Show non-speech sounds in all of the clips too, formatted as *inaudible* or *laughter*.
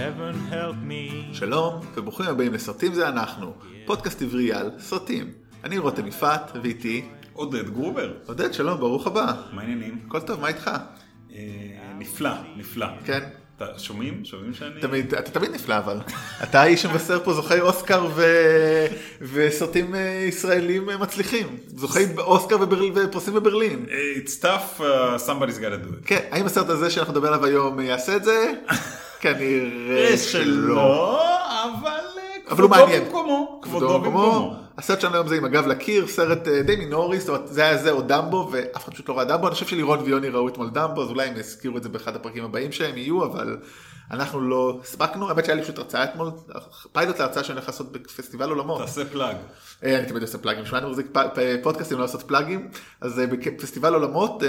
heaven help me. שלום, וברוכים הבאים לסרטים זה אנחנו, פודקאסט עברי על סרטים. אני רותם יפעת, ואיתי עודד גרובר, עודד, שלום, ברוך הבא. מה העניינים? הכל טוב, מה איתך? אה, נפלא, נפלא. כן, שומעים? שומעים שאני... תמיד, אתה תמיד נפלא אבל. אתה האיש שמבשר פה זוכי אוסקר ו... וסרטים אה, ישראלים אה, מצליחים. זוכי אוסקר ובר... ופרסים בברלין. אה, It's tough, uh, somebody's got to do it. כן, האם הסרט הזה שאנחנו נדבר עליו היום יעשה את זה? *laughs* כנראה אה, שלא. אבל אה, כבודו. במקומו. כבודו במקומו. הסרט שלנו היום זה עם הגב לקיר, סרט אה, די מינורי, זאת אומרת זה היה זה או דמבו, ואף אחד פשוט לא ראה דמבו, אני חושב שלירון ויוני ראו אתמול דמבו, אז אולי הם יזכירו את זה באחד הפרקים הבאים שהם יהיו, אבל אנחנו לא הספקנו, האמת שהיה לי פשוט הרצאה אתמול, פיילוט להרצאה שאני הולך לעשות בפסטיבל עולמות. תעשה פלאג. אה, אני תמיד עושה פלאגים, שמענו מחזיק פודקאסטים לא לעשות פלאגים, אז אה, בפסטיבל עולמות,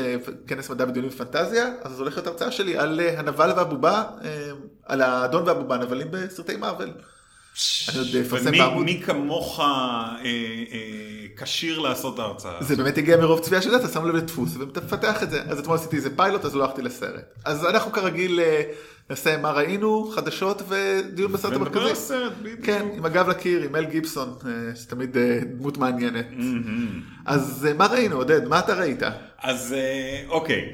כנס מדע ודיונים ופנטזיה, אז הולכת הרצאה שלי על הנבל והבובה, על האדון והבובה נבלים בסרטי מארוול. אפרסם ומי כמוך אה, אה, כשיר לעשות את ההרצאה? זה באמת הגיע מרוב צפייה של זה, אתה שם לב לדפוס ומפתח את זה. אז אתמול עשיתי איזה פיילוט, אז הלכתי לסרט. אז אנחנו כרגיל אה, נעשה מה ראינו, חדשות ודיון בסרט ונדבר על המרכזי. סרט, בדיוק. כן, עם הגב לקיר, עם מל גיבסון, אה, שתמיד אה, דמות מעניינת. מהמם. אז אה, מה ראינו, עודד? מה אתה ראית? אז אוקיי,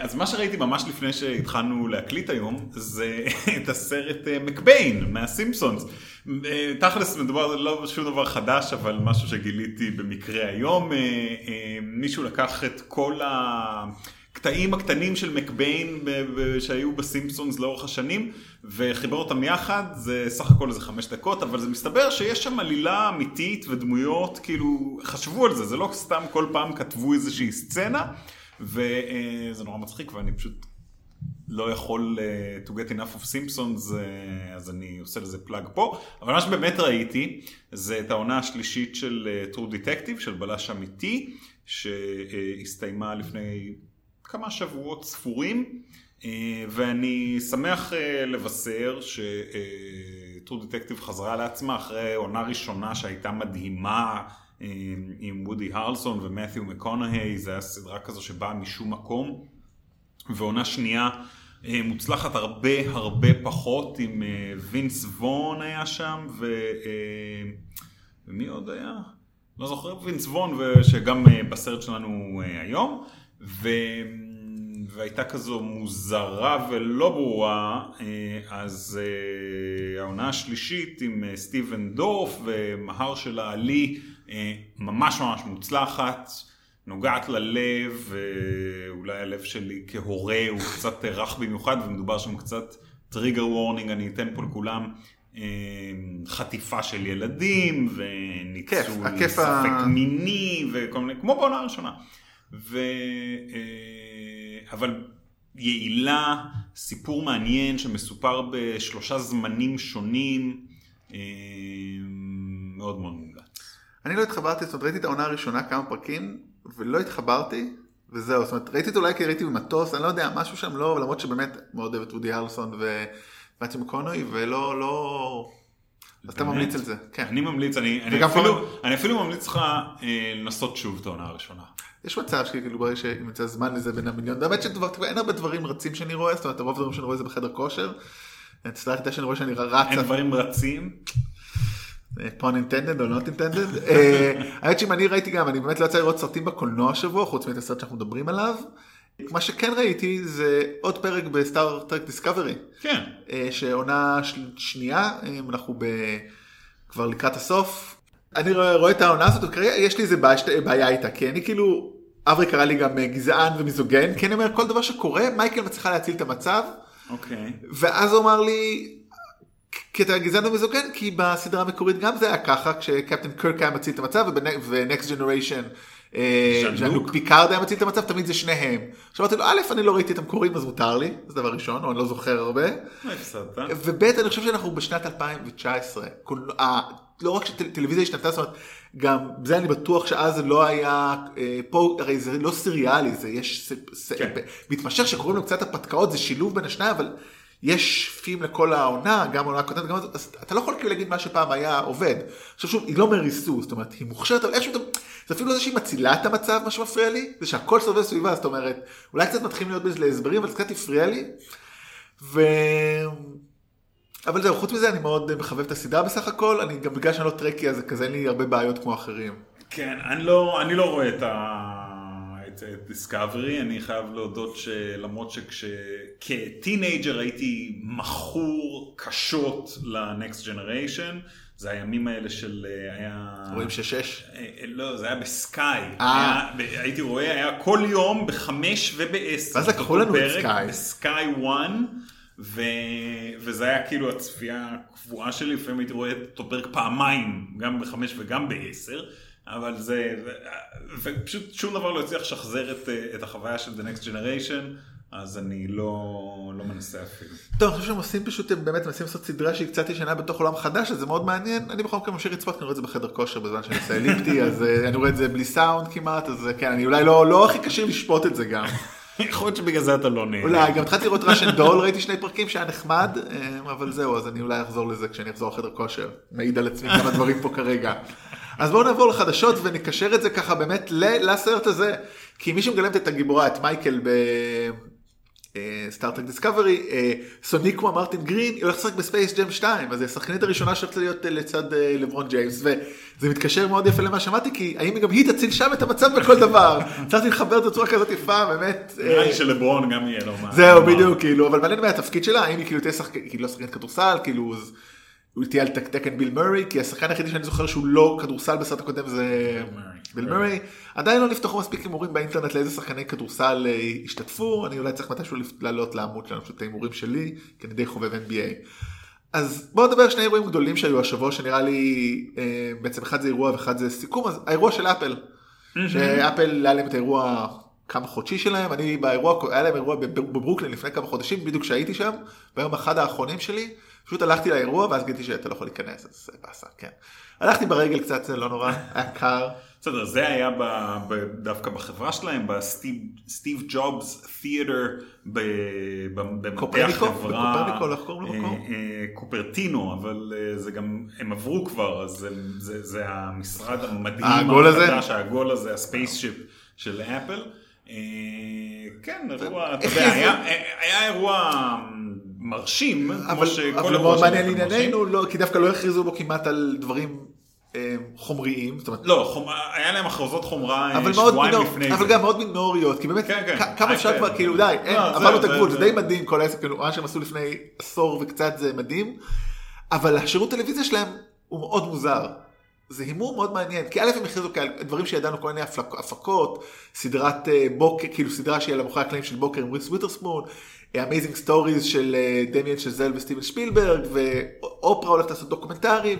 אז מה שראיתי ממש לפני שהתחלנו להקליט היום, זה *laughs* את הסרט מקביין מהסימפסונס. תכלס מדובר לא שום דבר חדש, אבל משהו שגיליתי במקרה היום. מישהו לקח את כל הקטעים הקטנים של מקביין שהיו בסימפסונס לאורך השנים, וחיבר אותם יחד, זה סך הכל איזה חמש דקות, אבל זה מסתבר שיש שם עלילה אמיתית ודמויות, כאילו, חשבו על זה, זה לא סתם כל פעם כתבו איזושהי סצנה, וזה נורא מצחיק, ואני פשוט לא יכול uh, to get enough of Simpsons, uh, אז אני עושה לזה פלאג פה. אבל מה שבאמת ראיתי, זה את העונה השלישית של uh, True Detective, של בלש אמיתי, שהסתיימה לפני כמה שבועות ספורים, uh, ואני שמח uh, לבשר ש-True Detective חזרה לעצמה אחרי עונה ראשונה שהייתה מדהימה. עם וודי הרלסון ומת'יו מקונהי, זה היה סדרה כזו שבאה משום מקום. ועונה שנייה אה, מוצלחת הרבה הרבה פחות עם אה, וינס וון היה שם ו... אה, ומי עוד היה? לא זוכר, וינס וון שגם אה, בסרט שלנו אה, היום ו... והייתה כזו מוזרה ולא ברורה אה, אז אה, העונה השלישית עם אה, סטיבן דורף ומהר של העלי אה, ממש ממש מוצלחת נוגעת ללב, ואולי הלב שלי כהורה הוא קצת רך במיוחד, ומדובר שם קצת טריגר וורנינג, אני אתן פה לכולם חטיפה של ילדים, וניצול ספק מיני, וכל מיני, כמו בעונה הראשונה. ו... אה, אבל יעילה, סיפור מעניין שמסופר בשלושה זמנים שונים, אה, מאוד מאוד מומלץ. אני לא התחברתי, זאת אומרת ראיתי את העונה הראשונה כמה פרקים, ולא התחברתי, וזהו, זאת אומרת ראיתי את אולי כי ראיתי במטוס, אני לא יודע, משהו שם לא, למרות שבאמת מאוד אוהב את וודי הרלסון ומתיו מקונוי, ולא, לא... אז אתה? ממליץ על זה, כן. אני ממליץ, אני, אני, אפילו, אני אפילו ממליץ לך אה, לנסות שוב את העונה הראשונה. יש מצב שכאילו ברגע שימצא זמן לזה בין המיליון, באמת שאין הרבה דברים רצים שאני רואה, זאת אומרת הרוב הדברים שאני רואה זה בחדר כושר. אצלה היחידה שאני רואה שאני רץ, אין דברים רצים. פון אינטנדד או נוט אינטנדד. אה, האמת שאם אני ראיתי גם, אני באמת לא יצא לראות סרטים בקולנוע השבוע, חוץ מאת הסרט שאנחנו מדברים עליו. מה שכן ראיתי זה עוד פרק בסטאר טרק דיסקאברי, כן. שעונה של- שנייה, אה, אנחנו כבר לקראת הסוף. אני רואה רואה את העונה הזאת, וכרגע יש לי איזה בעיה איתה, כי אני כאילו, אברי קרא לי גם אה, גזען ומיזוגן, כי אני אומר, כל דבר שקורה, מייקל מצליחה להציל את המצב, אוקיי. ואז הוא אמר לי, כי אתה גזען ומיזוגן, כי בסדרה המקורית גם זה היה ככה, כשקפטן קירק היה מציל את המצב, ו Next Generation. לוק פיקארד היה מציל את המצב, תמיד זה שניהם. עכשיו אמרתי לו, א', אני לא ראיתי את המקורים, אז מותר לי, זה דבר ראשון, או אני לא זוכר הרבה. וב' אני חושב שאנחנו בשנת 2019. קולנוע- אה, לא רק שטלוויזיה השתנתה, זאת אומרת, גם זה אני בטוח שאז לא היה, אה, פה הרי זה לא סריאלי, זה יש, כן. מתמשך שקוראים לו קצת הפתקאות, זה שילוב בין השניים, אבל יש פים לכל העונה, גם העונה הקודמת, גם אז אתה לא יכול כאילו להגיד מה שפעם היה עובד. עכשיו שוב, היא לא מריסוס, זאת אומרת, היא מוכשרת, אבל איכשהו, זה אפילו זה שהיא מצילה את המצב, מה שמפריע לי, זה שהכל סובב סביבה, זאת אומרת, אולי קצת מתחילים להיות בזה להסברים, אבל זה קצת הפריע לי. ו... אבל זהו, חוץ מזה אני מאוד מחבב את הסדרה בסך הכל, אני גם בגלל שאני לא טרקי אז כזה אין לי הרבה בעיות כמו אחרים. כן, אני לא, אני לא רואה את ה... את, Discovery, אני חייב להודות שלמרות שכ teenager הייתי מכור קשות ל Next Generation, זה הימים האלה של אה, היה... רואים ששש? אה, לא, זה היה ב Sky. אה. היה- הייתי רואה, היה כל יום בחמש ובעשר. ואז לקחו לנו את Sky. ב Sky 1, ו... וזה היה כאילו הצפייה הקבועה שלי, לפעמים הייתי רואה אותו פרק פעמיים, גם בחמש וגם בעשר. אבל זה, ו- ופשוט שום דבר לא הצליח לשחזר את, את החוויה של The Next Generation, אז אני לא, לא מנסה אפילו. טוב, אני חושב שהם עושים פשוט, הם באמת מנסים לעשות סדרה שהיא קצת ישנה בתוך עולם חדש, אז זה מאוד מעניין. אני בכל מקרה ממשיך לצפות, כי אני רואה את זה בחדר כושר בזמן שאני עושה אליפטי, אז אה, אני רואה את זה בלי סאונד כמעט, אז אה, כן, אני אולי לא לא הכי כשיר לשפוט את זה גם. יכול להיות שבגלל זה אתה לא נהנה. אולי, גם התחלתי לראות ראשן דול, ראיתי שני פרקים שהיה נחמד, אה, אבל זהו, אז אני אולי אחזור לזה כשאני אחזור לחדר כושר. מעיד על עצמי כמה דברים פה כרגע. אז בואו נעבור לחדשות ונקשר את זה ככה באמת לסרט הזה. כי מי שמגלמת את הגיבורה, את מייקל ב Star Trek Discovery, סוניקווה מרטין גרין, היא הולכת לשחק ב Space Jam 2, אז היא השחקנית הראשונה שרצה להיות אה, לצד אה, לברון ג'יימס, וזה מתקשר מאוד יפה למה שאמרתי, כי האם גם היא תציל שם את המצב בכל דבר. *laughs* הצלחתי לחבר את זה בצורה כזאת יפה, באמת. נראה אה, לי שלברון גם יהיה לו מה. זהו, בדיוק, כאילו, אבל מעניין מה התפקיד שלה, האם היא כאילו תהיה שחקנית, כאילו לא שחקנית כדורסל, כאילו, הוא תהיה על תק- תקן ביל מרי, כי השחקן היחידי שאני זוכר שהוא לא כדורסל בסרט הקודם זה. ביל מרי. עדיין לא נפתחו מספיק הימורים באינטרנט לאיזה שחקני כדורסל אה, השתתפו, אני אולי צריך מתישהו לעלות לעמוד שלנו, פשוט ההימורים שלי, כי אני די חובב NBA. אז בואו נדבר על שני אירועים גדולים שהיו השבוע, שנראה לי, אה, בעצם אחד זה אירוע ואחד זה סיכום, אז האירוע של אפל. שאפל היה להם את האירוע כמה חודשי שלהם, אני באירוע, היה להם אירוע בב- בברוקלין לפני כמה חודשים, בדיוק כשהייתי שם, ביום אחד האחרונים שלי, פשוט הלכתי לאירוע ואז גיליתי שאתה לא יכול להיכנס, אז זה באסה, כן. הלכתי ברגל קצת, זה לא נורא, *laughs* היה קר. בסדר, זה היה ב, ב, דווקא בחברה שלהם, ב Steve Jobs Theater במטה קופרניקו? החברה. בקופרניקו, איך קוראים למקום? אה, אה, קופרטינו, אבל אה, זה גם, הם עברו כבר, אז זה, זה, זה המשרד המדהים העגול הזה? העגול הזה, ה spaceship של אפל. אה, כן, אירוע, *laughs* אתה יודע, היה, היה אירוע מרשים, כמו אבל שכל אבל מאוד מעניין. לענייננו, לא- כי דווקא לא הכריזו בו כמעט על דברים חומריים, זאת אומרת, לא, חומ... היה להם הכרזות חומרה אה, אבל שבועיים מינור, לפני אבל זה. גם מאוד מינוריות, כי באמת, כן, כן. כמה אפשר כן. כבר, כאילו די, אין, לא, עברנו את הגבול, זה- זה די מדהים כל העסק, כאילו, מה שהם עשו לפני עשור וקצת זה מדהים, אבל השירות טלוויזיה שלהם הוא מאוד מוזר. זה הימור מאוד מעניין, כי א' הם הכריזו כאל דברים שידענו כל מיני הפקות, סדרת אה, בוקר, כאילו סדרה שהיא על המאחורי הקלעים של בוקר עם ריס וויטרספון, Amazing Stories של אה, דמיאן שזל וסטיבן שפילברג, ואופרה הולכת לעשות דוקומנטרי,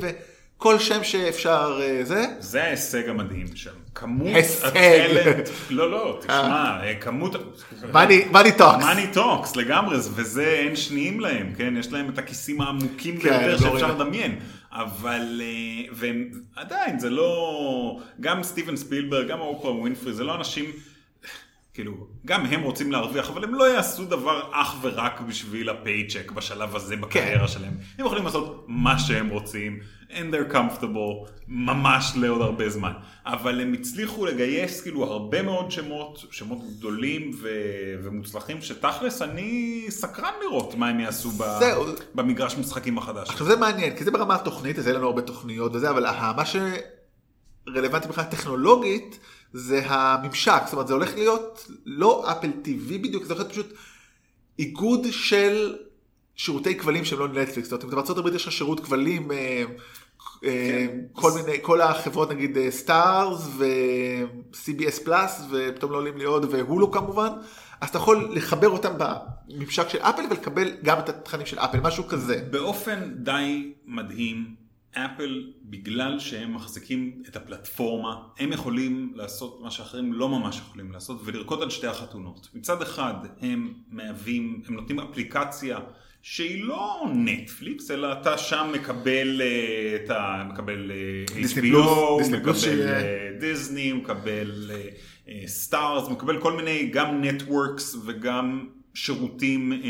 וכל שם שאפשר אה, זה. זה ההישג המדהים שם. כמות. הטלנט, לא, לא, תשמע, אה, כמות... money money talks. money talks לגמרי, וזה אין שניים להם, כן? יש להם את הכיסים העמוקים כן, ביותר לא שאפשר. לדמיין. אבל, אה, והם עדיין, זה לא... גם סטיבן ספילברג, גם אופרה ווינפרי, זה לא אנשים... כאילו, גם הם רוצים להרוויח, אבל הם לא יעשו דבר אך ורק בשביל ה paycheck בשלב הזה בקריירה שלהם. הם יכולים לעשות מה שהם רוצים, and they're comfortable, ממש לעוד הרבה זמן. אבל הם הצליחו לגייס כאילו הרבה מאוד שמות, שמות גדולים ו- ומוצלחים, שתכלס אני סקרן לראות מה הם יעשו ב-. במגרש משחקים החדש. עכשיו זה מעניין, כי זה ברמה התוכנית, אז אין לנו הרבה תוכניות וזה, אבל מה שרלוונטי מבחינה טכנולוגית, זה הממשק, זאת אומרת זה הולך להיות לא Apple TV בדיוק, זה הולך להיות פשוט איגוד של שירותי כבלים שהם לא נטפליקס, זאת אומרת, הברית יש לך שירות כבלים, אה, אה, כל מיני, כל החברות נגיד Starz ו- CBS Plus, ופתאום לא עולים לי עוד, והולו כמובן, אז אתה יכול לחבר אותם בממשק של אפל ולקבל גם את התכנים של אפל, משהו כזה. באופן די מדהים, אפל, בגלל שהם מחזיקים את הפלטפורמה, הם יכולים לעשות מה שאחרים לא ממש יכולים לעשות, ולרקוד על שתי החתונות. מצד אחד, הם מהווים, הם נותנים אפליקציה שהיא לא נטפליקס, אלא אתה שם מקבל, אה, אתה מקבל אה, דיסני HBO, פלוס, דיסני מקבל. אה, דיסני, מקבל Starz, מקבל כל מיני גם networks וגם שירותים אה, אה,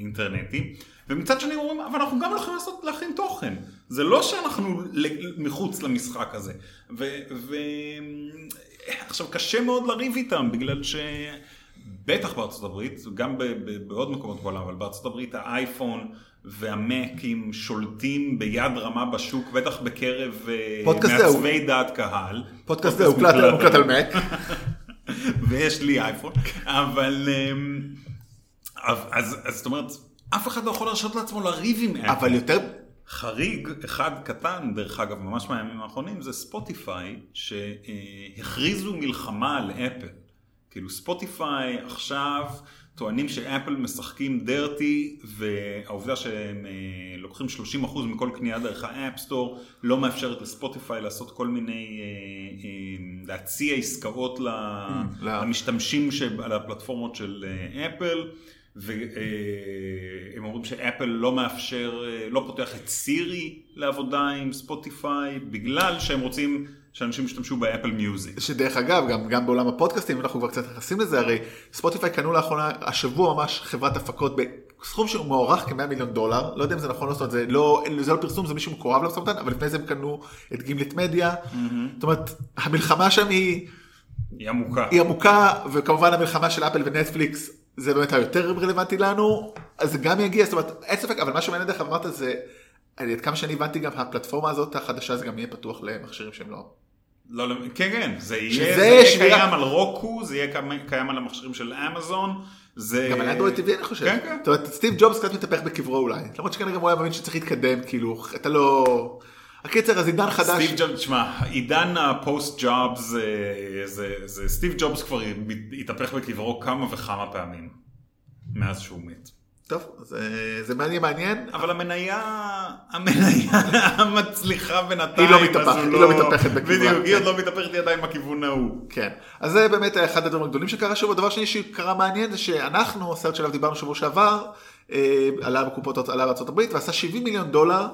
אינטרנטיים. ומצד שני אומרים, אבל אנחנו גם הולכים לעשות, להכין תוכן. זה לא שאנחנו מחוץ למשחק הזה. ו... ו... קשה מאוד לריב איתם, בגלל בטח בארצות הברית, גם ב- ב- בעוד מקומות בעולם, אבל בארצות הברית האייפון והמקים שולטים ביד רמה בשוק, בטח בקרב אה, מעצבי דעת קהל. פודקאסט זה הוקלט על מק. *laughs* ויש לי אייפון, אבל אמ, אז אז זאת אומרת, אף אחד לא יכול להרשות לעצמו לריב עם אפל. אבל יותר, חריג אחד קטן, דרך אגב, ממש מהימים האחרונים, זה ספוטיפיי, שהכריזו מלחמה על אפל. כאילו ספוטיפיי עכשיו טוענים שאפל משחקים dirty, והעובדה שהם אה, לוקחים 30% מכל קנייה דרך ה App Store, לא מאפשרת לספוטיפיי לעשות כל מיני, אה, אה, להציע עסקאות לא. למשתמשים על הפלטפורמות של אפל. והם אומרים שאפל לא מאפשר, לא פותח את סירי לעבודה עם ספוטיפיי, בגלל שהם רוצים שאנשים ישתמשו באפל מיוזיק. שדרך אגב, גם, גם בעולם הפודקאסטים, אנחנו כבר קצת נכנסים לזה, הרי ספוטיפיי קנו לאחרונה, השבוע ממש חברת הפקות בסכום שהוא מוערך כ-100 מיליון דולר, לא יודע אם זה נכון או לא, זה לא, זה לא פרסום, זה מישהו מקורב ומתן, אבל לפני זה הם קנו את גימלית מדיה, זאת אומרת, המלחמה שם היא, היא עמוקה. היא עמוקה, וכמובן המלחמה של אפל ונטפליקס, זה באמת היותר רלוונטי לנו, אז זה גם יגיע, זאת אומרת, אין ספק, אבל מה שמעניין דרך אמרת זה, עד כמה שאני הבנתי גם הפלטפורמה הזאת החדשה זה גם יהיה פתוח למכשירים שהם לא לא, לא, כן, כן, זה יהיה, זה יהיה שבירה- קיים על רוקו, זה יהיה קיים- על המכשירים של אמזון. זה... גם על אנדרואיד TV אני חושב. כן, כן. זאת אומרת, סטיב ג'ובס קצת מתהפך בקברו אולי. למרות שכנראה הוא היה מבין שצריך להתקדם, כאילו, אתה לא... הקיצר, אז עידן חדש. סטיב ג'ובס, תשמע, עידן הפוסט ג'ובס, זה, זה, זה סטיב ג'ובס כבר התהפך בקברו כמה וכמה פעמים מאז שהוא מת. טוב, אז אה, זה מעניין מעניין. אבל המניה, המניה *laughs* המצליחה בינתיים, היא לא מתהפכת, היא לא מתהפכת בכיוון, בדיוק, היא עוד כן. לא מתהפכת לי עדיין בכיוון ההוא. כן. אז זה באמת אחד הדברים הגדולים שקרה שוב. הדבר השני שקרה מעניין זה שאנחנו, הסרט שעליו דיברנו שבוע שעבר, אה, עלה בקופות, עלה הברית ועשה 70 מיליון דולר,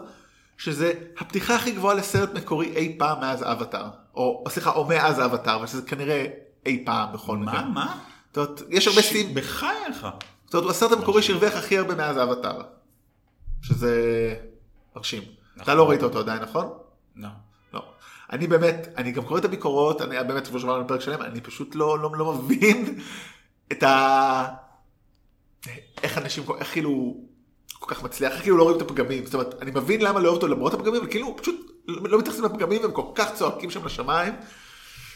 שזה הפתיחה הכי גבוהה לסרט מקורי אי פעם מאז האבטאר. או סליחה, או מאז האבטאר, אבל שזה כנראה אי פעם בכל מקרה. מה, מה? זאת אומרת, יש הרבה סים... בחייך. זאת אומרת, הוא הסרט המקורי שהרוויח הכי הרבה מאז האבטאר. שזה מרשים. אתה לא ראית אותו עדיין, נכון? לא. לא. אני באמת, אני גם קורא את הביקורות, אני באמת, כמו שאמרנו בפרק שלם, אני פשוט לא, לא, לא מבין את ה... איך אנשים, איך כאילו כל כך מצליח, כאילו לא רואים את הפגמים. זאת אומרת, אני מבין למה לא אוהב אותו למרות הפגמים, אבל כאילו פשוט לא מתייחסים לפגמים והם כל כך צועקים שם לשמיים.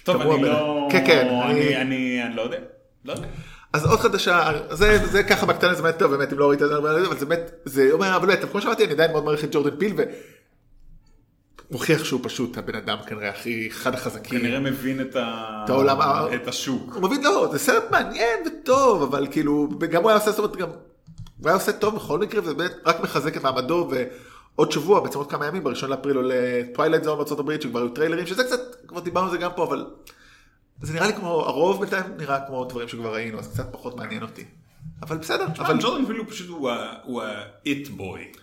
טוב, אני הבן- לא... כן, כן, אני, אני- אני, אני לא יודע. לא יודע. אז עוד חדשה, זה, זה ככה בקטנה, זה באמת טוב, באמת, אם לא ראית את זה, אבל זה באמת, זה אומר, אבל באמת, כמו שאמרתי, אני עדיין מאוד מעריך את ג'ורדן פיל, ומוכיח שהוא פשוט הבן אדם כנראה הכי, אחד החזקים. כנראה מבין את, ה... את העולם את השוק. הוא מבין, לא, זה סרט מעניין וטוב, אבל כאילו, גם הוא היה עושה, אומרת, גם, הוא היה עושה טוב בכל מקרה, וזה באמת רק מחזק את מעמדו, ועוד שבוע, בעצם עוד כמה ימים, בראשון לאפריל עולה טווילייט זון הברית, שכבר היו טריילרים, שזה קצת, כבר דיברנו על זה גם פה, אבל זה נראה לי כמו, הרוב בינתיים נראה כמו דברים שכבר ראינו, אז קצת פחות מעניין אותי. אבל בסדר, אבל, ג'ורדן פיל הוא פשוט, הוא ה-it boy.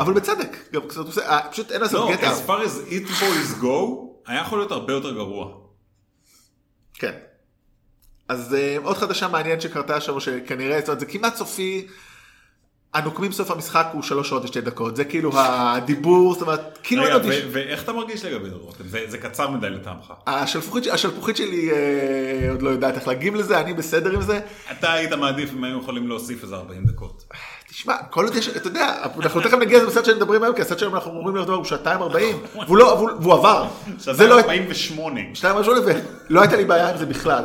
אבל בצדק, גם קצת עושה, אה, פשוט אין לא, גטע. as far as it boys go, היה יכול להיות הרבה יותר גרוע. כן. אז אה, עוד חדשה מעניינת שקרתה שם, שכנראה, זאת אומרת, זה כמעט סופי. הנוקמים סוף המשחק הוא שלוש שעות ושתי דקות, זה כאילו הדיבור, זאת אומרת, כאילו רגע. ו- ואיך אתה מרגיש לגבי זה רותם? זה קצר מדי לטעמך. השלפוחית, שלי אה, עוד לא יודעת איך להגיב לזה, אני בסדר עם זה. אתה היית מעדיף אם היו יכולים להוסיף איזה 40 דקות. תשמע, כל עוד יש, אתה יודע, אנחנו תכף נגיע לזה בסרט שמדברים היום, כי הסרט שלנו אנחנו אומרים להיות הוא שעתיים ארבעים, *laughs* והוא לא, והוא- עבר. לא, 48. שתיים משהו ולא הייתה לי בעיה עם זה בכלל.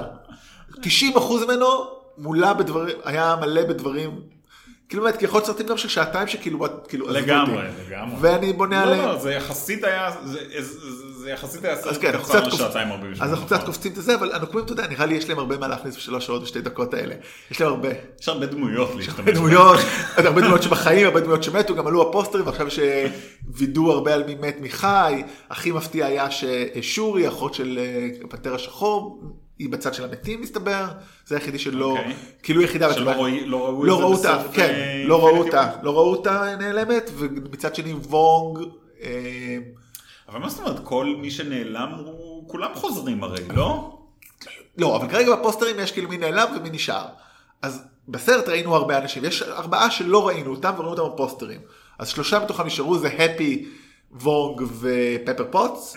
90 אחוז ממנו מולא בדברים, היה מלא בדברים, כאילו באמת, כי יכול להיות סרטים גם של שעתיים שכאילו, כאילו, לגמרי. לגמרי. ואני בונה לא, עליהם. לא, זה יחסית היה, זה- יחסית היה סרט כן, קצר לשעתיים 48. אז אנחנו קצת. קופצים את זה, אבל הנוקמים, אתה יודע, נראה לי יש להם הרבה מה להכניס בשלוש שעות ושתי דקות האלה. יש להם הרבה. יש הרבה דמויות להשתמש. הרבה דמויות, הרבה דמויות שבחיים, הרבה דמויות שמתו, גם עלו הפוסטרים, ועכשיו שווידאו הרבה על מי מת מחי. הכי מפתיע היה ששורי, אחות של אה, פנתר השחור, היא בצד של המתים מסתבר, זה היחידי שלא, אוקיי. כאילו יחידה, שלא רואי- לא ראו לא ראו אותה, כן, אה, לא ראו אותה? לא ראו אותה נעלמת, ומצד שני וונג, אה, אבל מה זאת אומרת, כל מי שנעלם, כולם חוזרים הרי, לא? לא, אבל כרגע בפוסטרים יש כאילו מי נעלם ומי נשאר. אז בסרט ראינו הרבה אנשים, יש ארבעה שלא ראינו אותם וראינו אותם בפוסטרים. אז שלושה מתוכם נשארו זה הפי, וונג ופפר פוטס,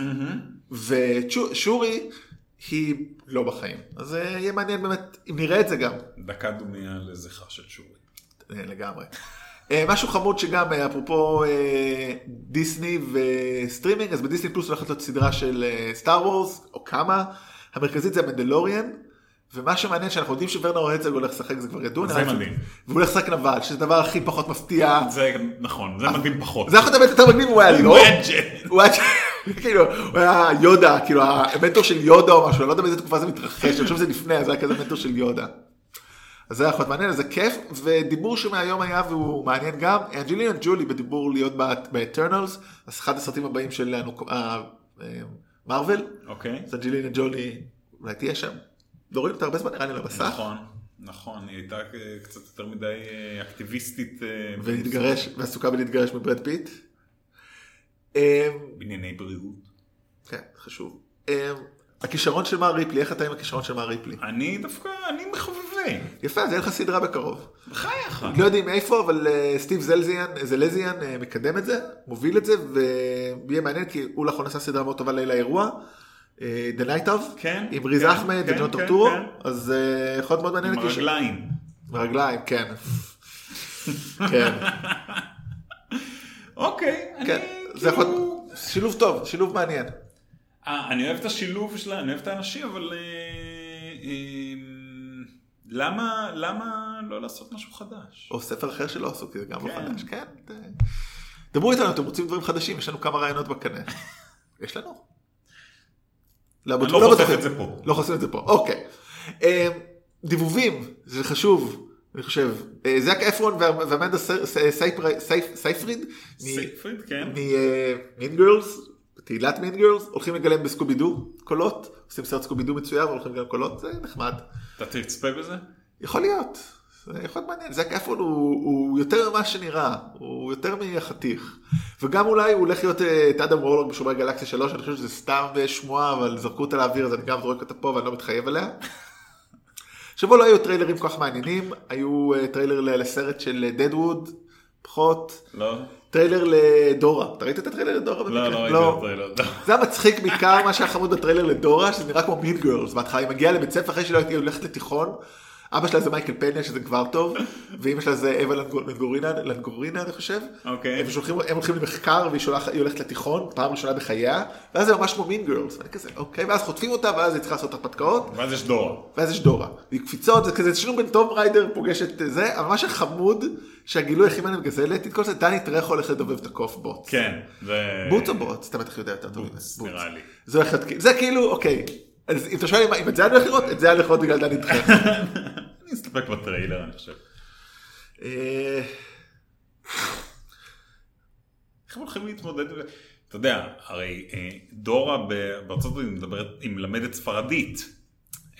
ושורי, היא לא בחיים. אז אה, יהיה מעניין באמת אם נראה את זה גם. דקת דומייה לזכר של שורי. אה, לגמרי. אה, משהו חמוד שגם, אפרופו דיסני וסטרימינג, אז בדיסני פלוס הולכת להיות סדרה של סטאר וורס, או כמה, המרכזית זה המנדלוריאן, ומה שמעניין שאנחנו יודעים שוורנר הרצוג הולך לשחק, זה כבר ידוע. זה. מדהים. והוא הולך לשחק נבל, שזה הדבר הכי פחות מפתיע. זה נכון, זה מדהים פחות. זה יכול להיות יותר מגניב, הוא היה לא. היה ג'ט. הוא היה *laughs* כאילו, הוא היה יודה, כאילו המנטור של יודה או משהו, אני לא יודע באיזה תקופה זה מתרחש, אני חושב שזה לפני, זה היה כזה מנטור של יודה. אז זה היה יכול מעניין, זה כיף, ודיבור שמהיום היה והוא מעניין גם, אנג'לינה ג'ולי בדיבור להיות ב Eternals, אז אחד הסרטים הבאים של הנוק- אה, אה, אוקיי. אז אנג'לינה ג'ולי אולי תהיה שם, לא רואים אותה הרבה זמן נראה לי על המסך, נכון, נכון, היא הייתה אה, קצת יותר מדי אקטיביסטית. ולהתגרש, ועסוקה בלהתגרש מברד פיט. אה, בענייני בריאות. כן, חשוב. אה, הכישרון של מר ריפלי, איך אתה עם הכישרון של מר ריפלי? אני דווקא, אני מחובבי. יפה, אז יהיה לך סדרה בקרוב. בחייך. לא יודעים איפה, אבל אה, סטיב זלזיאן, זלזיאן אה, מקדם את זה, מוביל את זה, ויהיה מעניין, כי הוא לאחרונה עשה סדרה מאוד טובה ליל האירוע, אה, The Night of, כן, עם ריז כן, אחמד כן, וג'ון כן, טורטורו. אז יכול להיות מאוד מעניין. עם הרגליים. רגליים, כן. *laughs* כן, אוקיי, אני. זה יכול. להיות שילוב טוב, שילוב מעניין. אה, אני אוהב את השילוב שלה, אני אוהב את האנשים, אבל... אה, אה, למה, למה לא לעשות משהו חדש? או ספר אחר שלא עשו, כי זה גם לא כן. חדש, כן. דברו איתנו, אתם רוצים דברים חדשים, יש לנו כמה רעיונות בקנה. *laughs* יש לנו? לא, אני לא חושף. את זה פה. לא חושפים את זה פה, אוקיי. דיבובים, זה חשוב, אני חושב. אה, זאק אפרון ואמנדה סייפריד, סייפריד, כן. מ Mean Girls, תהילת Mean Girls, הולכים לגלם בסקובי דו קולות, עושים סרט סקובי דו מצויר והולכים לגלם קולות, זה נחמד. אתה תצפה בזה? יכול להיות, זה יכול להיות מעניין, זאק אפרון הוא, הוא יותר ממה שנראה, הוא יותר מהחתיך. וגם אולי הוא הולך להיות אה, את אדם וורלוג בשומרי גלקסיה 3, אני חושב שזה סתם אה, שמועה, אבל זרקו אותה לאוויר אז אני גם זורק אותה פה ואני לא מתחייב עליה. השבוע לא היו טריילרים כל כך מעניינים, היו אה, טריילר לסרט של דדווד, פחות, לא? טריילר לדורה, אתה ראית את הטריילר לדורה? לא? לא ראיתי את הטריילר. זה היה מצחיק בעיקר מה שהיה חמוד בטריילר לדורה, שזה נראה כמו Mean Girls, בהתחלה היא מגיעה לבית ספר אחרי שהיא לא הולכת לתיכון, אבא שלה זה מייקל פניה שזה כבר טוב, ואימא שלה זה אווה לנגור- לנגורינה, לנגורינה אני חושב. אוקיי. הם, שולחים, הם הולכים למחקר והיא שולח, הולכת לתיכון, פעם ראשונה בחייה, ואז זה ממש כמו Mean Girls, ואני כזה, אוקיי, ואז חוטפים אותה, ואז היא צריכה לעשות הרפתקאות, ואז יש דורה. ואז יש דורה. והיא קפיצות, זה כזה שילוב בין Tomb Raider פוגש את זה, אבל מה שחמוד, שהגילוי הכי מעניין בגזלת, את כל זה, דני טרחו הולך לדובב את הקוף בוט. כן. זה... בוטס או בוטס? אתה בטח יודע יותר טוב. ממני. נראה לי. זה כאילו, אוקיי. אז אם אתה שואל אם- את זה אני הולך לראות, את זה אני הולך לראות בגלל דני טרחו. *laughs* אני אסתפק בטריילר, אני חושב. אה, איך הם הולכים להתמודד? אתה יודע, הרי אה, דורה בארצות הברית מדברת, היא מלמדת ספרדית.